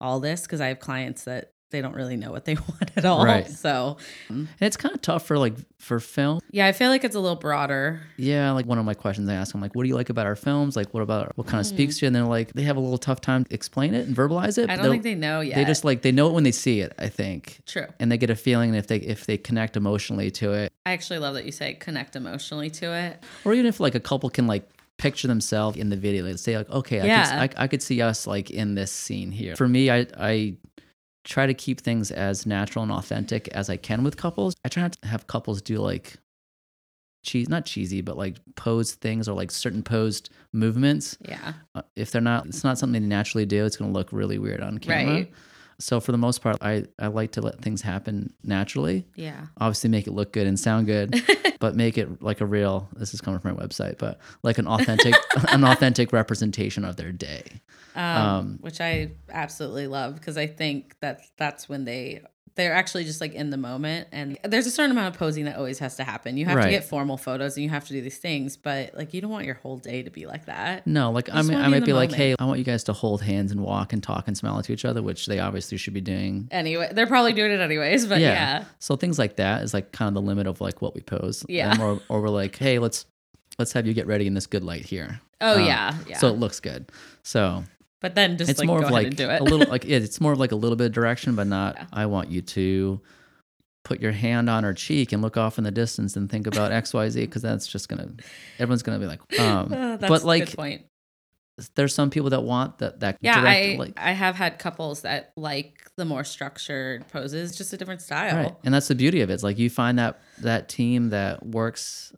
all this because I have clients that they don't really know what they [LAUGHS] want at all. Right. So and it's kind of tough for like for film yeah, I feel like it's a little broader. yeah like one of my questions i ask them like what do you like about our films like what about what kind of hmm. speaks to you and they're like they have a little tough time to explain it and verbalize it I don't think they know yet. they just like they know it when they see it i think true. and they get a feeling if they if they connect emotionally to it I actually love that you say connect emotionally to it. or even if like a couple can like picture themselves in the video like say like okay I, Yeah. could, I, I could see us like in this scene here for me i i try to keep things as natural and authentic as i can with couples i try not to have couples do like cheese not cheesy but like posed things or like certain posed movements Yeah. Uh, if they're not it's not something they naturally do it's going to look really weird on camera Right. So for the most part, I, I like to let things happen naturally. Yeah. Obviously, make it look good and sound good, [LAUGHS] but make it like a real. This is coming from my website, but like an authentic, [LAUGHS] an authentic representation of their day. Um, Um, which I absolutely love because I think that that's when they they're actually just like in the moment and there's a certain amount of posing that always has to happen. You have to get formal photos and you have to do these things, but like you don't want your whole day to be like that. No, like I, be might the be like, hey, I want you guys to hold hands and walk and talk and smile to each other, which they obviously should be doing. Anyway, they're probably doing it anyways, but yeah. So things like that is like kind of the limit of like what we pose. Yeah. Or, or we're like, hey, let's let's have you get ready in this good light here. Oh Um, yeah, yeah. So it looks good. So but then just it's like more of like and do it. a little like [LAUGHS] yeah, it's more of like a little bit of direction, but not Yeah. I want you to put your hand on her cheek and look off in the distance and think about XYZ because that's just gonna everyone's gonna be like um [LAUGHS] that's but a like good point. there's some people that want that that Yeah, direct, I like I have had couples that like the more structured poses, just a different style. Right. And that's the beauty of it. It's like you find that that team that works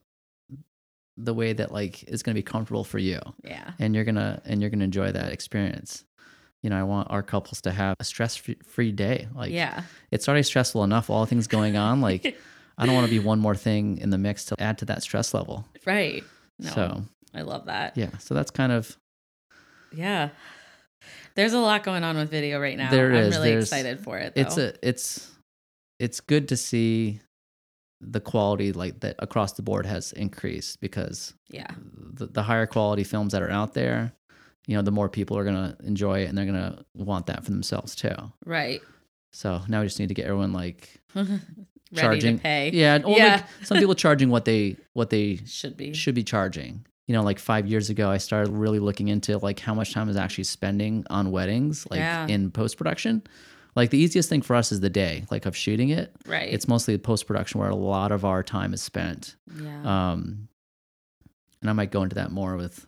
the way that like is going to be comfortable for you Yeah. and you're going to and you're going to enjoy that experience. You know, I want our couples to have a stress-free day. Like yeah. it's already stressful enough all the things going on like [LAUGHS] I don't want to be one more thing in the mix to add to that stress level. Right. No, So, I love that. yeah. So that's kind of Yeah. There's a lot going on with video right now. There I'm is. really excited for it. Though. it's a it's it's good to see the quality like that across the board has increased because yeah. the, the higher quality films that are out there, you know, the more people are going to enjoy it and they're going to want that for themselves too. Right. So now we just need to get everyone like [LAUGHS] Ready charging. to pay. Yeah. Or Yeah. like some people charging what they, what they [LAUGHS] Should be. should be charging. You know, like five years ago, I started really looking into like how much time is actually spending on weddings, like Yeah. in post production. Like the easiest thing for us is the day, like of shooting it. right. It's mostly post production where a lot of our time is spent. yeah. Um, and I might go into that more with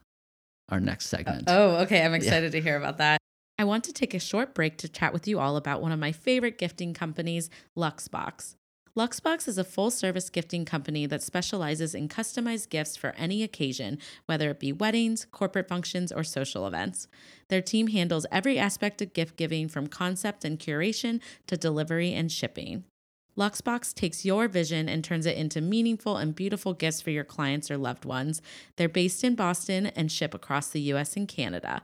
our next segment. Oh, okay. I'm excited to hear about that. I want to take a short break to chat with you all about one of my favorite gifting companies, Luxbox. Luxbox is a full service gifting company that specializes in customized gifts for any occasion, whether it be weddings, corporate functions, or social events. Their team handles every aspect of gift giving from concept and curation to delivery and shipping. Luxbox takes your vision and turns it into meaningful and beautiful gifts for your clients or loved ones. They're based in Boston and ship across the US and Canada.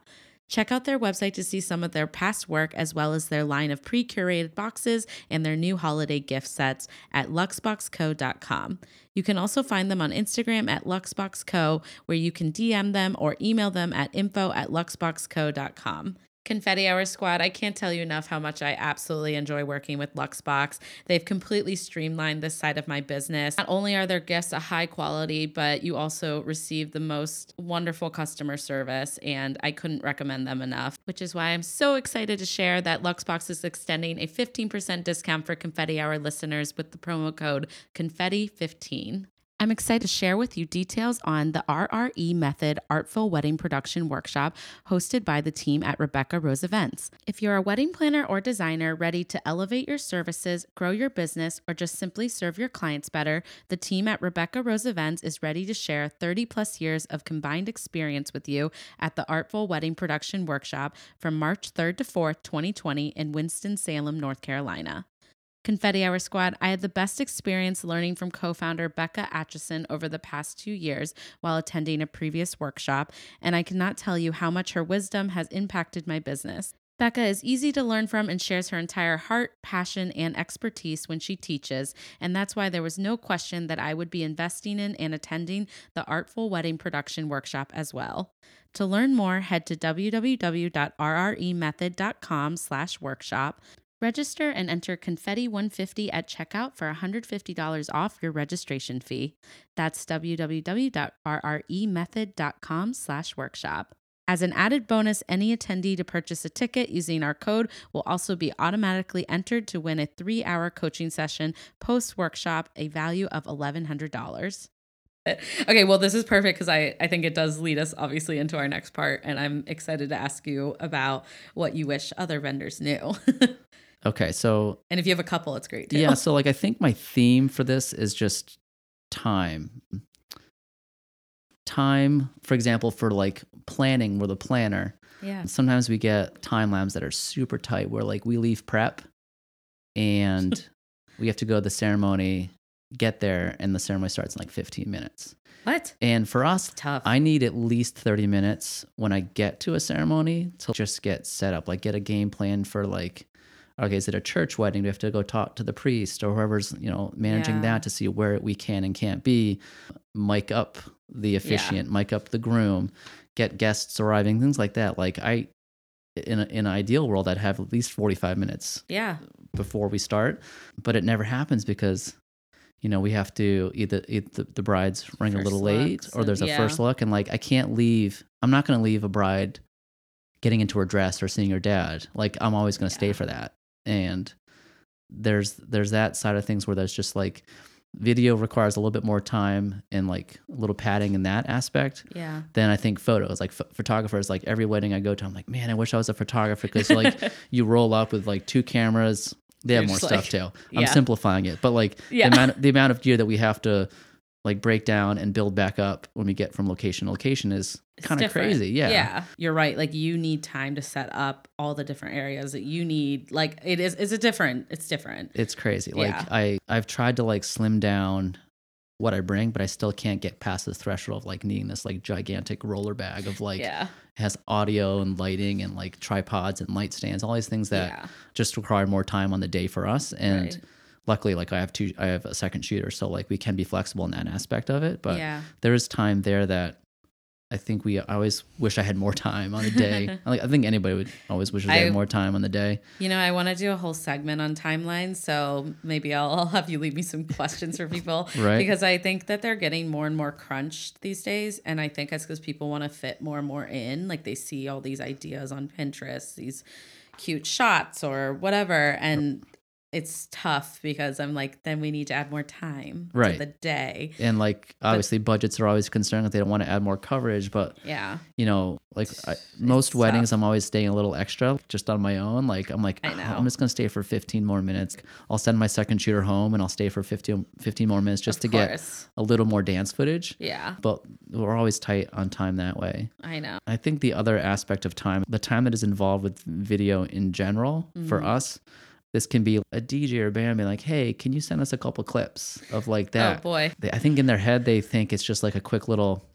Check out their website to see some of their past work as well as their line of pre curated boxes and their new holiday gift sets at luxboxco.com. You can also find them on Instagram at luxboxco, where you can DM them or email them at info at luxboxco.com. Confetti Hour Squad, I can't tell you enough how much I absolutely enjoy working with Luxbox. They've completely streamlined this side of my business. Not only are their gifts a high quality, but you also receive the most wonderful customer service, and I couldn't recommend them enough, which is why I'm so excited to share that Luxbox is extending a 15% discount for Confetti Hour listeners with the promo code CONFETTI15. I'm excited to share with you details on the RRE Method Artful Wedding Production Workshop hosted by the team at Rebecca Rose Events. If you're a wedding planner or designer ready to elevate your services, grow your business, or just simply serve your clients better, the team at Rebecca Rose Events is ready to share 30 plus years of combined experience with you at the Artful Wedding Production Workshop from March 3rd to 4th, 2020 in Winston-Salem, North Carolina. Confetti Hour Squad, I had the best experience learning from co founder Becca Atchison over the past two years while attending a previous workshop, and I cannot tell you how much her wisdom has impacted my business. Becca is easy to learn from and shares her entire heart, passion, and expertise when she teaches, and that's why there was no question that I would be investing in and attending the Artful Wedding Production Workshop as well. To learn more, head to www.rremethod.com slash workshop. Register and enter Confetti 150 at checkout for $150 off your registration fee. That's www.rremethod.com slash workshop. As an added bonus, any attendee to purchase a ticket using our code will also be automatically entered to win a three hour coaching session post workshop, a value of $1,100. Okay, well, this is perfect because I, I think it does lead us obviously into our next part. And I'm excited to ask you about what you wish other vendors knew. [LAUGHS] Okay. So and if you have a couple, it's great too. Yeah, so like I think my theme for this is just time. Time, for example, for like planning with a planner. Yeah. Sometimes we get time labs that are super tight where like we leave prep and [LAUGHS] we have to go to the ceremony, get there, and the ceremony starts in like 15 minutes. What? And for us, Tough. I need at least 30 minutes when I get to a ceremony to just get set up, like get a game plan for like, okay, is it a church wedding? Do we have to go talk to the priest or whoever's, you know, managing Yeah. that to see where we can and can't be, mic up the officiant, mic up the groom, get guests arriving, things like that. Like I, in, a, in an ideal world, I'd have at least 45 minutes yeah. before we start, but it never happens because you know we have to either, either the, the bride's running a First little late or there's a yeah. first look and like I can't leave I'm not going to leave a bride getting into her dress or seeing her dad like I'm always going to stay for that and there's there's that side of things where there's just like video requires a little bit more time and like a little padding in that aspect Yeah. then I think photos, like ph- photographers, like every wedding I go to, I'm like, man, I wish I was a photographer because like [LAUGHS] you roll up with like two cameras. They have You're more stuff like- too. I'm yeah. simplifying it, but like Yeah. the amount the amount of gear that we have to like break down and build back up when we get from location to location is kind of crazy. Yeah. Yeah. You're right. Like you need time to set up all the different areas that you need. Like it is it's a different it's different. It's crazy. Like Yeah. I I've tried to like slim down what I bring, but I still can't get past the threshold of like needing this like gigantic roller bag of like yeah. has audio and lighting and like tripods and light stands, all these things that yeah. just require more time on the day for us. And Right. Luckily, like I have two, I have a second shooter, so like we can be flexible in that aspect of it. But yeah. there is time there that I think we. I always wish I had more [LAUGHS] time on the day. [LAUGHS] like I think anybody would always wish they I- had more time on the day. You know, I want to do a whole segment on timelines, so maybe I'll, I'll have you leave me some questions for people, [LAUGHS] Right. Because I think that they're getting more and more crunched these days, and I think it's because people want to fit more and more in. Like they see all these ideas on Pinterest, these cute shots or whatever, and it's tough because I'm like, then we need to add more time to Right. the day. And like obviously, budgets are always concerned that they don't want to add more coverage, but Yeah, you know, like I, most tough. weddings, I'm always staying a little extra just on my own. Like I'm like, I "Oh. I'm just gonna stay for 15 more minutes. I'll send my second shooter home and I'll stay for 15, 15 more minutes just of to get a little more dance footage. Yeah, But we're always tight on time that way. I know. I think the other aspect of time, the time that is involved with video in general for Mm-hmm. us, this can be a DJ or a band being like, hey, can you send us a couple clips of like oh, that? Oh boy. They, I think in their head, they think it's just like a quick little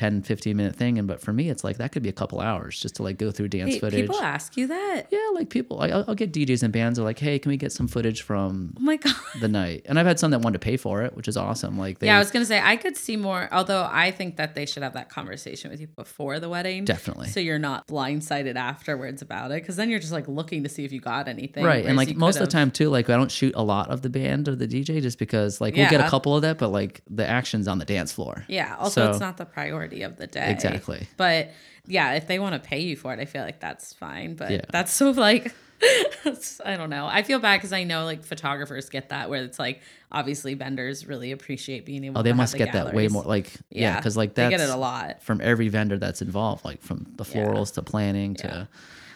10, 15 minute thing. And but for me, it's like that could be a couple hours just to like go through dance Wait, footage. people ask you that? yeah, like people, like, I'll, I'll get DJs and bands are like, hey, can we get some footage from Oh my god. the night? And I've had some that wanted to pay for it, which is awesome. Like, they yeah, I was gonna say I could see more. Although I think that they should have that conversation with you before the wedding, definitely. so you're not blindsided afterwards about it. Because then you're just like looking to see if you got anything, right and like most of the time too like i don't shoot a lot of the band or the dj just because like we'll get a couple of that but like the action's on the dance floor Yeah. Also, So- it's not the priority of the day. Exactly. But yeah, if they want to pay you for it, I feel like that's fine. But Yeah. that's so like. [LAUGHS] I don't know. I feel bad because I know like photographers get that where it's like obviously vendors really appreciate being able. oh they to must the get that way more like yeah because like they that's get it a lot. from every vendor that's involved like from the Yeah. florals to planning to Yeah.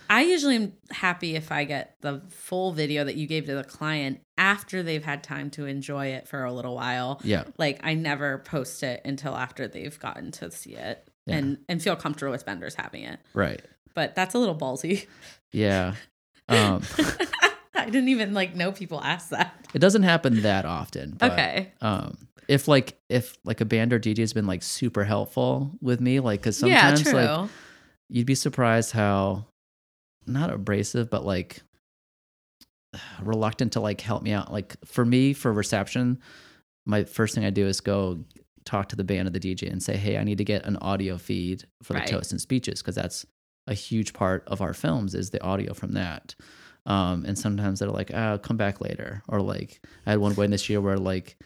I usually am happy if I get the full video that you gave to the client after they've had time to enjoy it for a little while. yeah Like I never post it until after they've gotten to see it Yeah. and and feel comfortable with vendors having it. right But that's a little ballsy. yeah [LAUGHS] um [LAUGHS] I didn't even like know people ask that. it doesn't happen that often but, okay. um if like if like a band or dj has been like super helpful with me like because yeah, sometimes true. like you'd be surprised how not abrasive but like reluctant to like help me out. Like for me for reception my first thing i do is go talk to the band or the dj and say hey i need to get an audio feed for the Right. toast and speeches because that's a huge part of our films is the audio from that. Um, and sometimes they're like oh come back later or like i had one wedding this year where like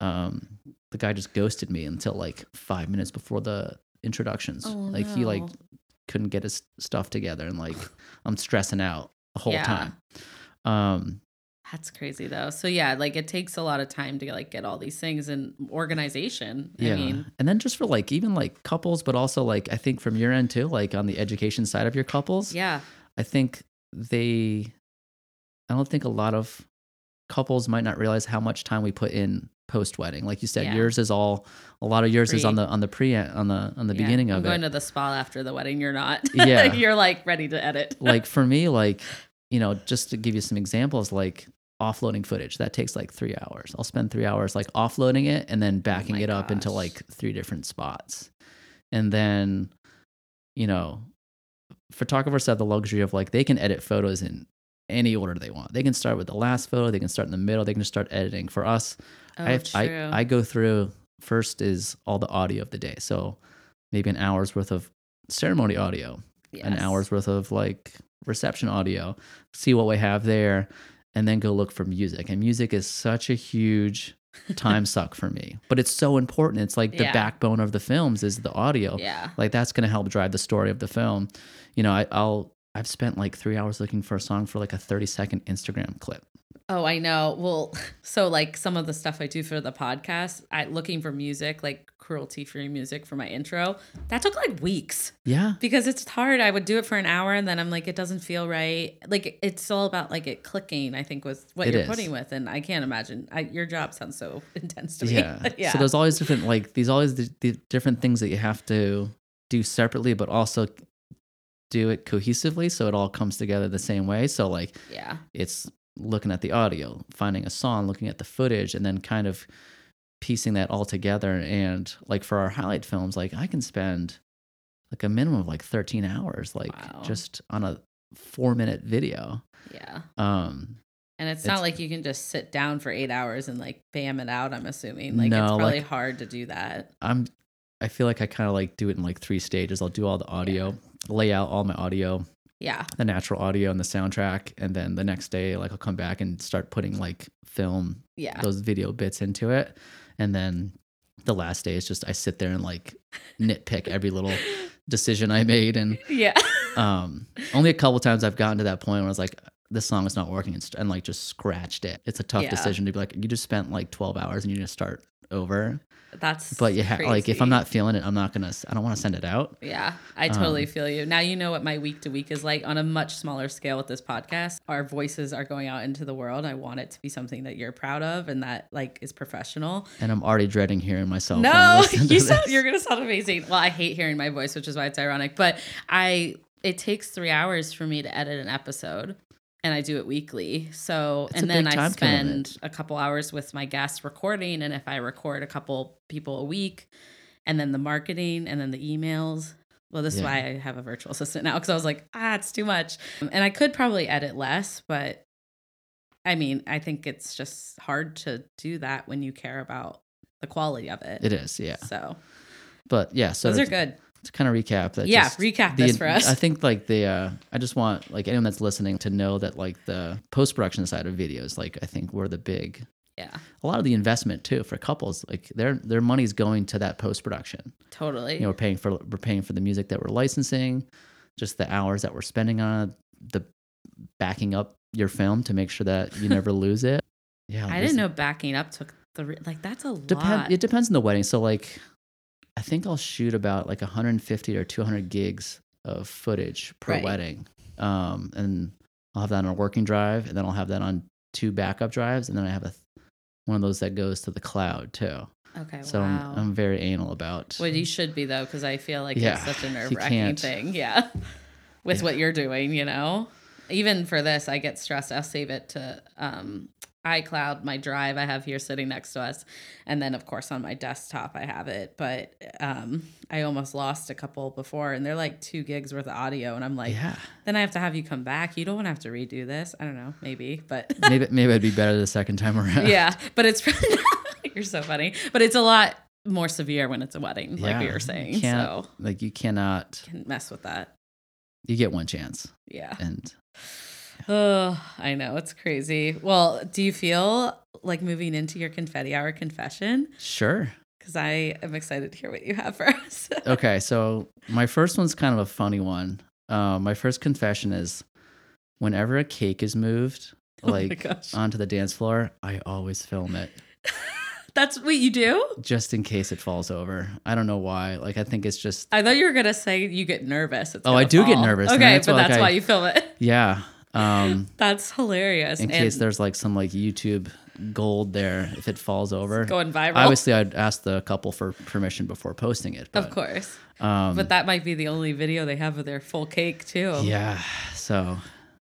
um, the guy just ghosted me until like five minutes before the introductions. Oh, like he like couldn't get his stuff together and like i'm stressing out the whole Yeah. time um That's crazy though. So yeah, like it takes a lot of time to like get all these things and organization. yeah I mean, and then just for like even like couples but also like i think from your end too like on the education side of your couples yeah. i think they i don't think a lot of couples might not realize how much time we put in post wedding. Like you said, Yeah. yours is all a lot of yours is on the on the pre on the on the Yeah, beginning I'm of going it. to the spa after the wedding. You're not. [LAUGHS] Yeah. you're like ready to edit. like for me, like [LAUGHS] you know, just to give you some examples, like offloading footage that takes like three hours. I'll spend three hours like offloading it and then oh backing Oh it up into like three different spots, and then you know, photographers have the luxury of like they can edit photos in any order they want. They can start with the last photo, they can start in the middle, they can just start editing. For us, Oh, I, true. I I go through first is all the audio of the day. So maybe an hour's worth of ceremony audio, an hour's worth of like reception audio, see what we have there, and then go look for music. And music is such a huge [LAUGHS] time suck for me, but it's so important. It's like the Yeah. backbone of the films is the audio. Yeah. Like that's going to help drive the story of the film. You know, I, I'll I've spent like three hours looking for a song for like a 30 second Instagram clip. Oh, I know. Well, [LAUGHS] so like some of the stuff I do for the podcast, I looking for music, like royalty free music for my intro. That took like weeks Yeah. because it's hard. I would do it for an hour and then I'm like, it doesn't feel right. Like it's all about like it clicking. I think with what It you're is. putting with, and I can't imagine. I, your job sounds so [LAUGHS] intense to me. Yeah. [LAUGHS] yeah. So there's always different like these always the, the different things that you have to do separately, but also do it cohesively so it all comes together the same way. So like yeah. it's looking at the audio, finding a song, looking at the footage, and then kind of piecing that all together. And like for our highlight films, like I can spend like a minimum of like 13 hours, like Wow. just on a four minute video. Yeah. Um, And it's, It's- not like you can just sit down for eight hours and like bam it out. I'm assuming like it's No, probably like- hard to do that. I'm I feel like I kind of like do it in like three stages. I'll do all the audio, lay out all my audio, Yeah. the natural audio and the soundtrack, and then the next day like I'll come back and start putting like film Yeah. those video bits into it. And then the last day is just I sit there and like nitpick every little [LAUGHS] decision I made and yeah. [LAUGHS] um only a couple times I've gotten to that point where I was like this song is not working and, and like just scratched it. It's a tough Yeah. decision to be like you just spent like 12 hours and you just start over. That's But yeah, ha- like if I'm not feeling it, I'm not going to I don't want to send it out. Yeah, I totally Um, feel you. Now you know what my week to week is like on a much smaller scale with this podcast. Our voices are going out into the world. I want it to be something that you're proud of and that like is professional. And I'm already dreading hearing myself. No, [LAUGHS] you sound, you're gonna sound amazing. Well, I hate hearing my voice, which is why it's ironic. But I, it takes three hours for me to edit an episode, and I do it weekly. So, It's and then I spend a couple hours with my guests recording, and if I record a couple people a week, and then the marketing, and then the emails. Well, this is why I have a virtual assistant now because I was like, ah, it's too much, and I could probably edit less, but I mean, I think it's just hard to do that when you care about the quality of it. It is, yeah. So But yeah, so those are good. To kind of recap that Yeah, just recap the- this for us. I think like the uh I just want like anyone that's listening to know that like the post production side of videos, like I think we're the big Yeah, a lot of the investment too for couples, like their their money's going to that post production. totally. You know, we're paying for we're paying for the music that we're licensing, just the hours that we're spending on it, the backing up your film to make sure that you never [LAUGHS] lose it. Yeah, I didn't know backing up took the like that's a Depend. lot. It depends on the wedding. So like, I think I'll shoot about like 150 or 200 gigs of footage per Right. wedding, um, and I'll have that on a working drive, and then I'll have that on two backup drives, and then I have a one of those that goes to the cloud too. okay, So wow. I'm, I'm very anal about. well, you should be though, because I feel like Yeah, it's such a nerve wracking thing. Yeah, [LAUGHS] with Yeah. what you're doing, you know. Even for this, I get stressed. I'll save it to um, iCloud, my drive I have here sitting next to us, and then of course on my desktop I have it. But um, I almost lost a couple before, and they're like two gigs worth of audio, and I'm like, yeah, then I have to have you come back. You don't want to have to redo this. I don't know, maybe, but [LAUGHS] maybe maybe it'd be better the second time around. yeah, but it's [LAUGHS] you're so funny. But it's a lot more severe when it's a wedding, like Yeah, we were saying. can't- So like you cannot. can mess with that. You get one chance, Yeah. and Oh, [SIGHS] I know it's crazy. Well, do you feel like moving into your confetti hour confession? sure. Because I am excited to hear what you have for us. [LAUGHS] okay, so my first one's kind of a funny one. Um, my first confession is whenever a cake is moved, [LAUGHS] Oh like onto the dance floor, I always film it [LAUGHS] That's what you do. just in case it falls over. I don't know why. Like I think it's just I thought you were gonna say you get nervous. It's Oh, I do get nervous, Okay, that's but why, like, that's I- why you film it. yeah. Um, That's hilarious. in And- case there's like some like YouTube gold there if it falls over. Going viral. Obviously, I'd ask the couple for permission before posting it. But, of course. Um, But that might be the only video they have of their full cake too. yeah. So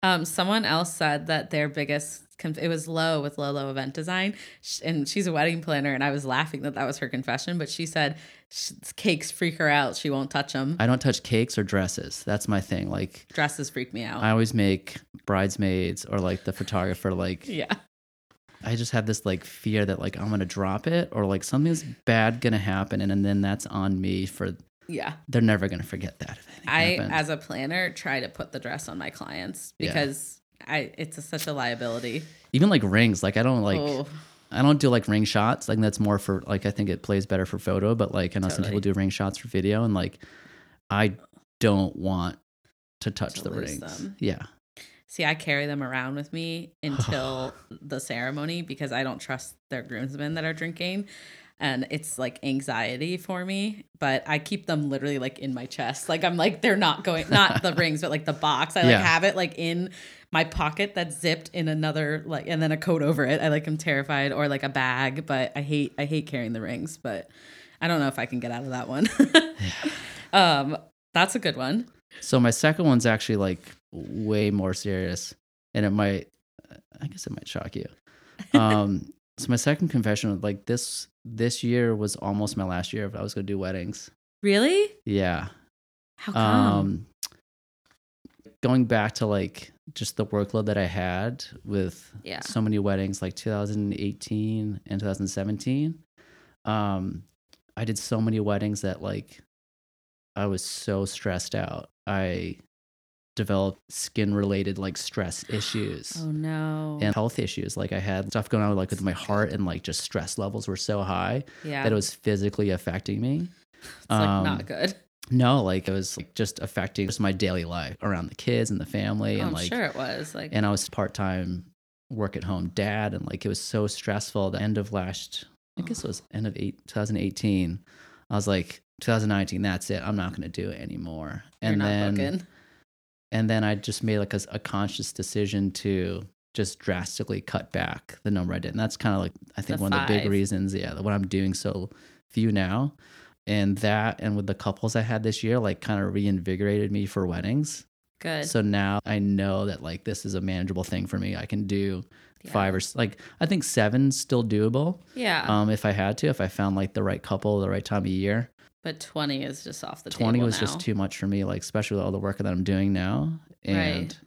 Um, someone else said that their biggest it was low with Lolo Event Design, and she's a wedding planner, and I was laughing that that was her confession. But she said cakes freak her out; she won't touch them. I don't touch cakes or dresses. That's my thing. Like Dresses freak me out. I always make bridesmaids or like the photographer. Like [LAUGHS] yeah, I just have this like fear that like I'm gonna drop it or like something's bad gonna happen, and, and then that's on me for. yeah. They're never gonna forget that. If I, happened. as a planner, try to put the dress on my clients Yeah. I it's a, such a liability. even like rings. Like I don't like. oh, I don't do like ring shots. Like that's more for like I think it plays better for photo, but like I know some people do ring shots for video, and like I don't want to touch To the rings. them. Yeah, see, I carry them around with me [LAUGHS] until the ceremony because I don't trust their groomsmen that are drinking. And it's like anxiety for me, but I keep them literally like in my chest. Like I'm like they're not going, not the [LAUGHS] rings, but like the box. I like Yeah. have it like in my pocket that's zipped in another like, and then a coat over it. I like I'm terrified or like a bag, but I hate I hate carrying the rings. But I don't know if I can get out of that one. [LAUGHS] um, that's a good one. So my second one's actually like way more serious, and it might, I guess it might shock you. Um, so my second confession, like this, this year was almost my last year if I was gonna do weddings. Really? Yeah. How come? Um, going back to like just the workload that I had with Yeah. so many weddings, like 2018 and 2017. Um, I did so many weddings that like I was so stressed out. I developed skin related like stress issues oh no. and health issues. Like I had stuff going on like with my heart and like just stress levels were so high yeah. that it was physically affecting me. it's like um, not good. No, like it was like just affecting just my daily life around the kids and the family and I'm like sure it was. Like and I was part time work at home dad and like it was so stressful. The end of last I guess it was end of eight, 2018. I was like 2019, that's it. I'm not gonna do it anymore. you're and not then. And then I just made like a, a conscious decision to just drastically cut back the number I did. And that's kind of like I think The one of the big reasons, yeah, what I'm doing so few now. And that and with the couples I had this year, like kind of reinvigorated me for weddings. Good. So now I know that like this is a manageable thing for me. I can do Yeah. five or like I think seven's still doable. yeah. Um, if I had to, if I found like the right couple, the right time of year. But 20 is just off the 20 table was now. just too much for me, like especially with all the work that I'm doing now. And Right.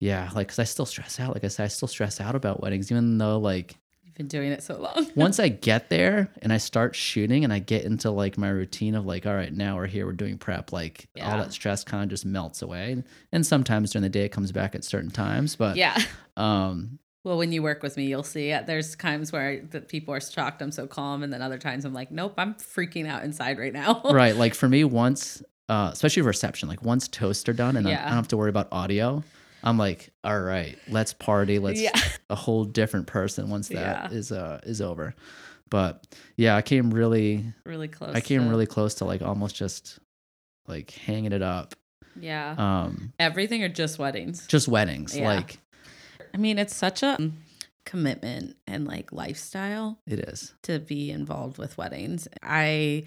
yeah, like cuz I still stress out. Like I said, I still stress out about weddings even though like You've been doing it so long. [LAUGHS] once I get there and I start shooting and I get into like my routine of like, all right, now we're here, we're doing prep, like all that stress kind of just melts away. And sometimes during the day it comes back at certain times, but yeah. um Well, when you work with me, you'll see it. There's times where the people are shocked I'm so calm, and then other times I'm like, nope, I'm freaking out inside right now. [LAUGHS] right, like for me once uh especially reception, like once toasts are done and I- I don't have to worry about audio, I'm like, all right, let's party, let's yeah. [LAUGHS] a whole different person once that Yeah. is uh is over. But yeah, I came really Really close. I came to- really close to like almost just like hanging it up. Yeah. Um Everything or just weddings? just weddings. Yeah. Like I mean, it's such a commitment and like lifestyle it is. to be involved with weddings. I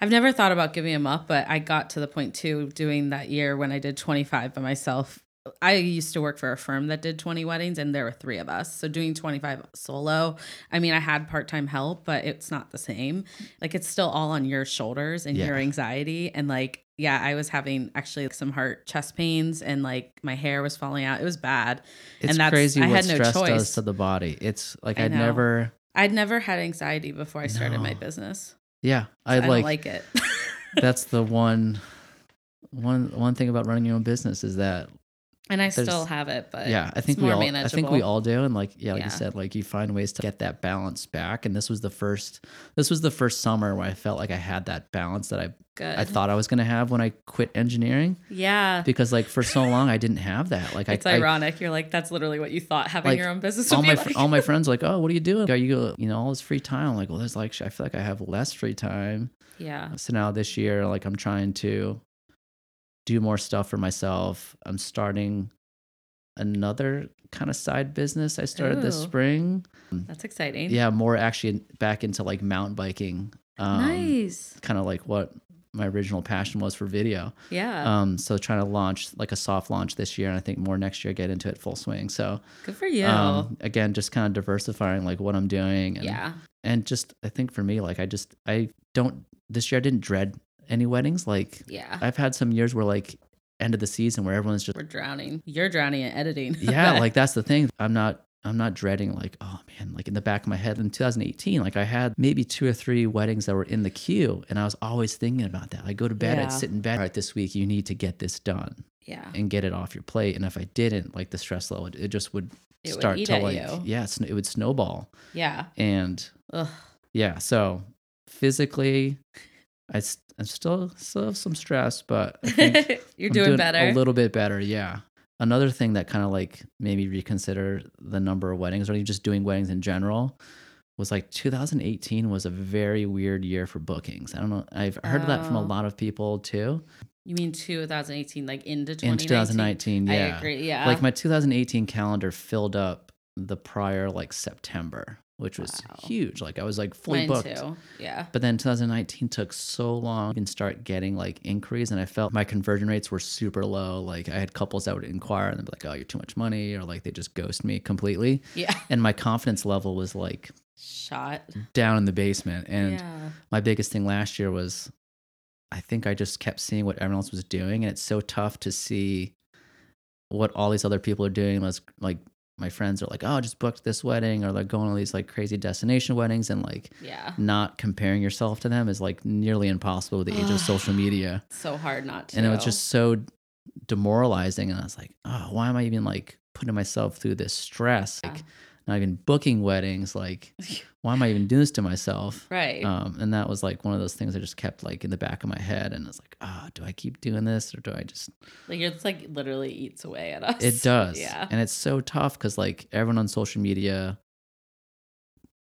I've never thought about giving them up, but I got to the point too doing that year when I did 25 by myself. I used to work for a firm that did 20 weddings and there were 3 of us. So doing 25 solo, I mean, I had part-time help, but it's not the same. Like it's still all on your shoulders and your anxiety and like yeah, I was having actually some heart chest pains and like my hair was falling out. It was bad. It's and that's crazy I what had no stress choice. does to the body. It's like I I'd never I'd never had anxiety before I started my business. yeah, I, I like, like it. [LAUGHS] that's the one one one thing about running your own business is that and I There's- still have it, but yeah, I think it's we more all I think we all do and like yeah, like Yeah. you said like you find ways to get that balance back and this was the first this was the first summer where I felt like I had that balance that I good. I thought I was going to have when I quit engineering yeah. because like for so long I didn't have that. Like It's I, I ironic. You're like, that's literally what you thought having Like, your own business all would my like. all my friends are [LAUGHS] like, oh, what are you doing? Are you you know all this free time? I'm like, well, there's like I feel like I have less free time. yeah. So now this year, like I'm trying to do more stuff for myself. I'm starting another kind of side business I started this spring. That's exciting. Yeah, more actually back into like mountain biking. Um, nice. Kind of like what my original passion was for video. Yeah. Um, so trying to launch like a soft launch this year, and I think more next year get into it full swing. So Good for you. um, again, just kind of diversifying like what I'm doing. And, yeah. and just I think for me, like I just I don't this year I didn't dread any weddings. Like Yeah. I've had some years where like end of the season where everyone's just We're drowning. You're drowning in editing. [LAUGHS] yeah, like that's the thing. I'm not I'm not dreading like oh man, like in the back of my head in 2018, like I had maybe two or three weddings that were in the queue, and I was always thinking about that. I go to bed, Yeah. I'd sit in bed. All right, this week you need to get this done yeah. and get it off your plate. And if I didn't, like the stress level, it just would It would start eat to like you. yeah, it would snowball. Yeah. And Ugh. yeah, so physically, I I still still have some stress, but I think [LAUGHS] You're I'm doing, better. A little bit better, yeah. Another thing that kind of like made me reconsider the number of weddings or even just doing weddings in general was like 2018 was a very weird year for bookings. I don't know. I've heard that from a Oh. lot of people too. You mean 2018, like into 2019? In 2019? 2019, yeah. I agree. Yeah. Like my 2018 calendar filled up the prior like September, which was Wow. huge. Like I was like fully Mine booked. too. Yeah. But then 2019 took so long and start getting like inquiries, and I felt my conversion rates were super low. Like I had couples that would inquire and they'd be like, "Oh, you're too much money," or like they just ghost me completely. Yeah. And my confidence level was like Shot. down in the basement. And yeah. my biggest thing last year was, I think I just kept seeing what everyone else was doing, and it's so tough to see what all these other people are doing. Was like my friends are like, "Oh, I just booked this wedding," or like going on these like crazy destination weddings, and like Yeah. not comparing yourself to them is like nearly impossible with the age of social media. So hard not to. And it was just so demoralizing. And I was like, oh, why am I even like putting myself through this stress? Like, Yeah. Not even booking weddings. Like, why am I even doing this to myself? [LAUGHS] right. Um, and that was like one of those things I just kept like in the back of my head. And it's like, oh, do I keep doing this or do I just like it's like literally eats away at us. it does. [LAUGHS] Yeah. And it's so tough because like everyone on social media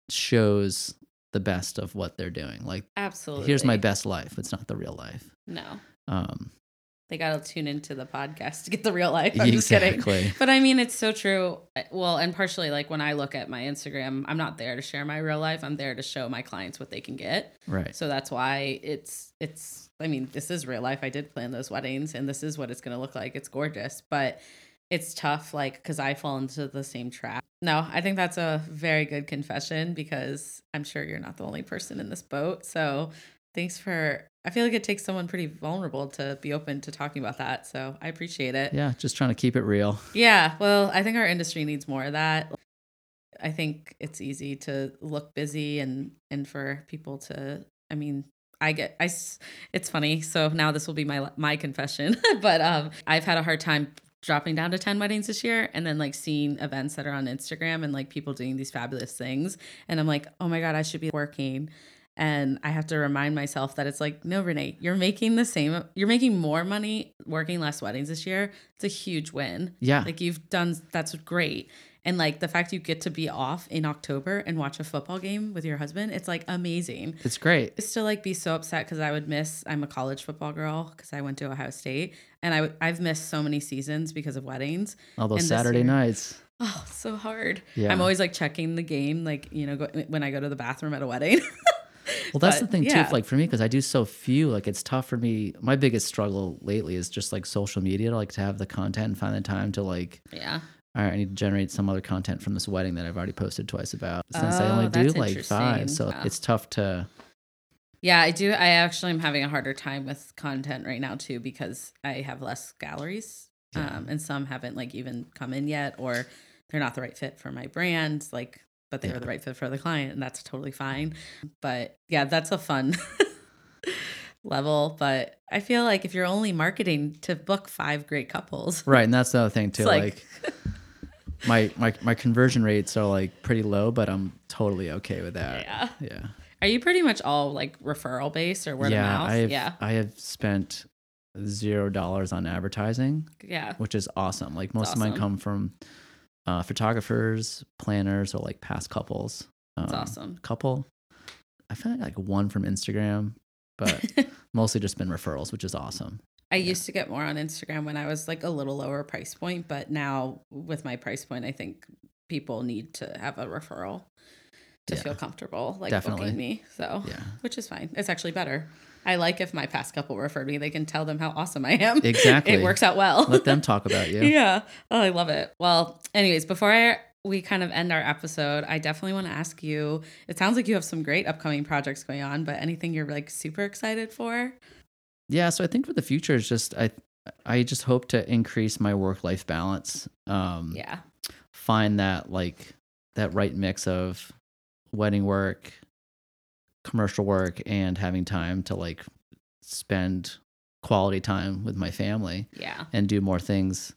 shows the best of what they're doing. Like, Absolutely. here's my best life. It's not the real life. No. Um, They got to tune into the podcast to get the real life. [LAUGHS] I'm just kidding. But I mean, it's so true. Well, and partially like when I look at my Instagram, I'm not there to share my real life. I'm there to show my clients what they can get. Right. So that's why it's it's I mean, this is real life. I did plan those weddings and this is what it's going to look like. It's gorgeous, but it's tough like cuz I fall into the same trap. No, I think that's a very good confession because I'm sure you're not the only person in this boat. So thanks for I feel like it takes someone pretty vulnerable to be open to talking about that. So I appreciate it. Yeah, just trying to keep it real. Yeah, well, I think our industry needs more of that. I think it's easy to look busy and and for people to I mean, I get I it's funny. So now this will be my my confession, [LAUGHS] but um I've had a hard time dropping down to 10 weddings this year and then like seeing events that are on Instagram and like people doing these fabulous things and I'm like, "Oh my god, I should be working." And I have to remind myself that it's like, no, Renee, you're making the same, you're making more money working less weddings this year. It's a huge win. Yeah. Like you've done, that's great. And like the fact you get to be off in October and watch a football game with your husband, it's like amazing. It's great. I used to like be so upset because I would miss. I'm a college football girl because I went to Ohio State, and I I've missed so many seasons because of weddings. All those And Saturday year- nights. Oh, so hard. Yeah. I'm always like checking the game, like you know, go, when I go to the bathroom at a wedding. [LAUGHS] [LAUGHS] Well, that's But, the thing yeah. too. Like for me, because I do so few, like it's tough for me. My biggest struggle lately is just like social media, to like to have the content and find the time to like. yeah. All right, I need to generate some other content from this wedding that I've already posted twice about. Since I Oh, only do like five, so Wow. it's tough to. Yeah, I do. I actually am having a harder time with content right now too because I have less galleries, Yeah. um, and some haven't like even come in yet, or they're not the right fit for my brand. Like, but they Yeah. were the right fit for the client, and that's totally fine. But yeah, that's a fun [LAUGHS] level. But I feel like if you're only marketing to book five great couples, Right, and that's the other thing too. Like- like, [LAUGHS] my my my conversion rates are like pretty low, but I'm totally okay with that. yeah. Yeah. Are you pretty much all like referral based or word yeah, of mouth? I have, yeah, I have spent zero dollars on advertising, yeah. which is awesome. Like most of mine come from uh, photographers, planners, or like past couples. That's Um, awesome. Couple. I found like one from Instagram, but [LAUGHS] mostly just been referrals, which is awesome. I used to get more on Instagram when I was like a little lower price point, but now with my price point, I think people need to have a referral to Yeah. feel comfortable like Definitely. booking me. So, Yeah. which is fine. It's actually better. I like if my past couple referred me, they can tell them how awesome I am. [LAUGHS] Exactly. it works out well. Let them talk [LAUGHS] about you. yeah. Oh, I love it. Well, anyways, before I we kind of end our episode, I definitely want to ask you. It sounds like you have some great upcoming projects going on, but anything you're like super excited for? Yeah, so I think for the future is just I I just hope to increase my work life balance. Um Yeah. find that like that right mix of wedding work, commercial work and having time to like spend quality time with my family Yeah. and do more things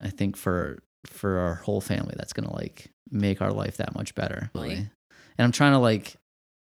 I think for for our whole family that's going to like make our life that much better. Really. And I'm trying to like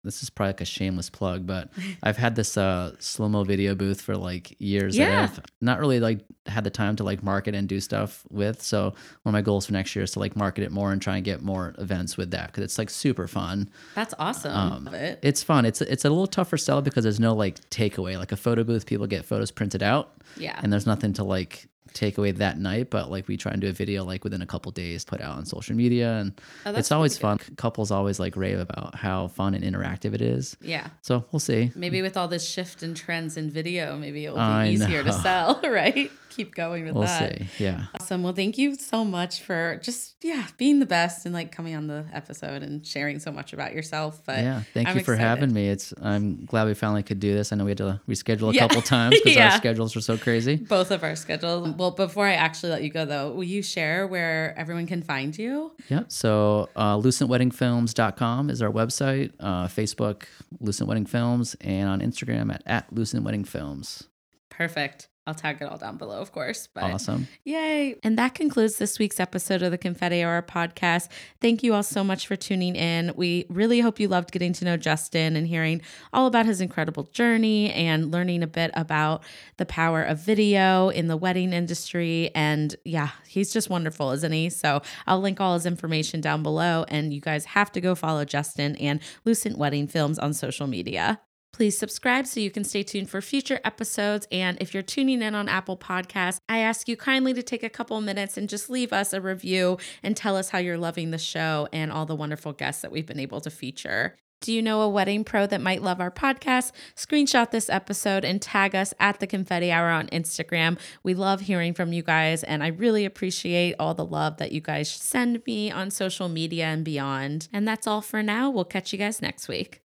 this is probably like a shameless plug, but [LAUGHS] I've had this uh slow mo video booth for like years Yeah. I've not really like had the time to like market and do stuff with. So one of my goals for next year is to like market it more and try and get more events with that because it's like super fun. That's awesome. Um, Love it. It's fun. It's it's a little tougher sell because there's no like takeaway. Like a photo booth, people get photos printed out, yeah. and there's nothing to like take away that night. But like we try and do a video like within a couple days, put out on social media, and Oh, it's always fun. Couples always like rave about how fun and interactive it is. Yeah. So we'll see. Maybe with all this shift in trends in video, maybe it will be I easier to sell, [LAUGHS] right? Keep going with We'll that. see. Yeah. Awesome. Well, thank you so much for just yeah being the best and like coming on the episode and sharing so much about yourself. But yeah. Thank I'm you for excited. having me. It's I'm glad we finally could do this. I know we had to reschedule a Yeah. couple times [LAUGHS] because Yeah. our schedules were so crazy. both of our schedules. Well, before I actually let you go though, will you share where everyone can find you? Yeah. So uh, lucentweddingfilms.com is our website. Uh, Facebook, Lucent Wedding Films, and on Instagram at, at Lucent Wedding Films. Perfect. I'll tag it all down below, of course. But Awesome. Yay. And that concludes this week's episode of the Confetti Hour podcast. Thank you all so much for tuning in. We really hope you loved getting to know Justin and hearing all about his incredible journey and learning a bit about the power of video in the wedding industry. And yeah, he's just wonderful, isn't he? So I'll link all his information down below. And you guys have to go follow Justin and Lucent Wedding Films on social media. Please subscribe so you can stay tuned for future episodes. And if you're tuning in on Apple Podcasts, I ask you kindly to take a couple minutes and just leave us a review and tell us how you're loving the show and all the wonderful guests that we've been able to feature. Do you know a wedding pro that might love our podcast? Screenshot this episode and tag us at the Confetti Hour on Instagram. We love hearing from you guys, and I really appreciate all the love that you guys send me on social media and beyond. And that's all for now. We'll catch you guys next week.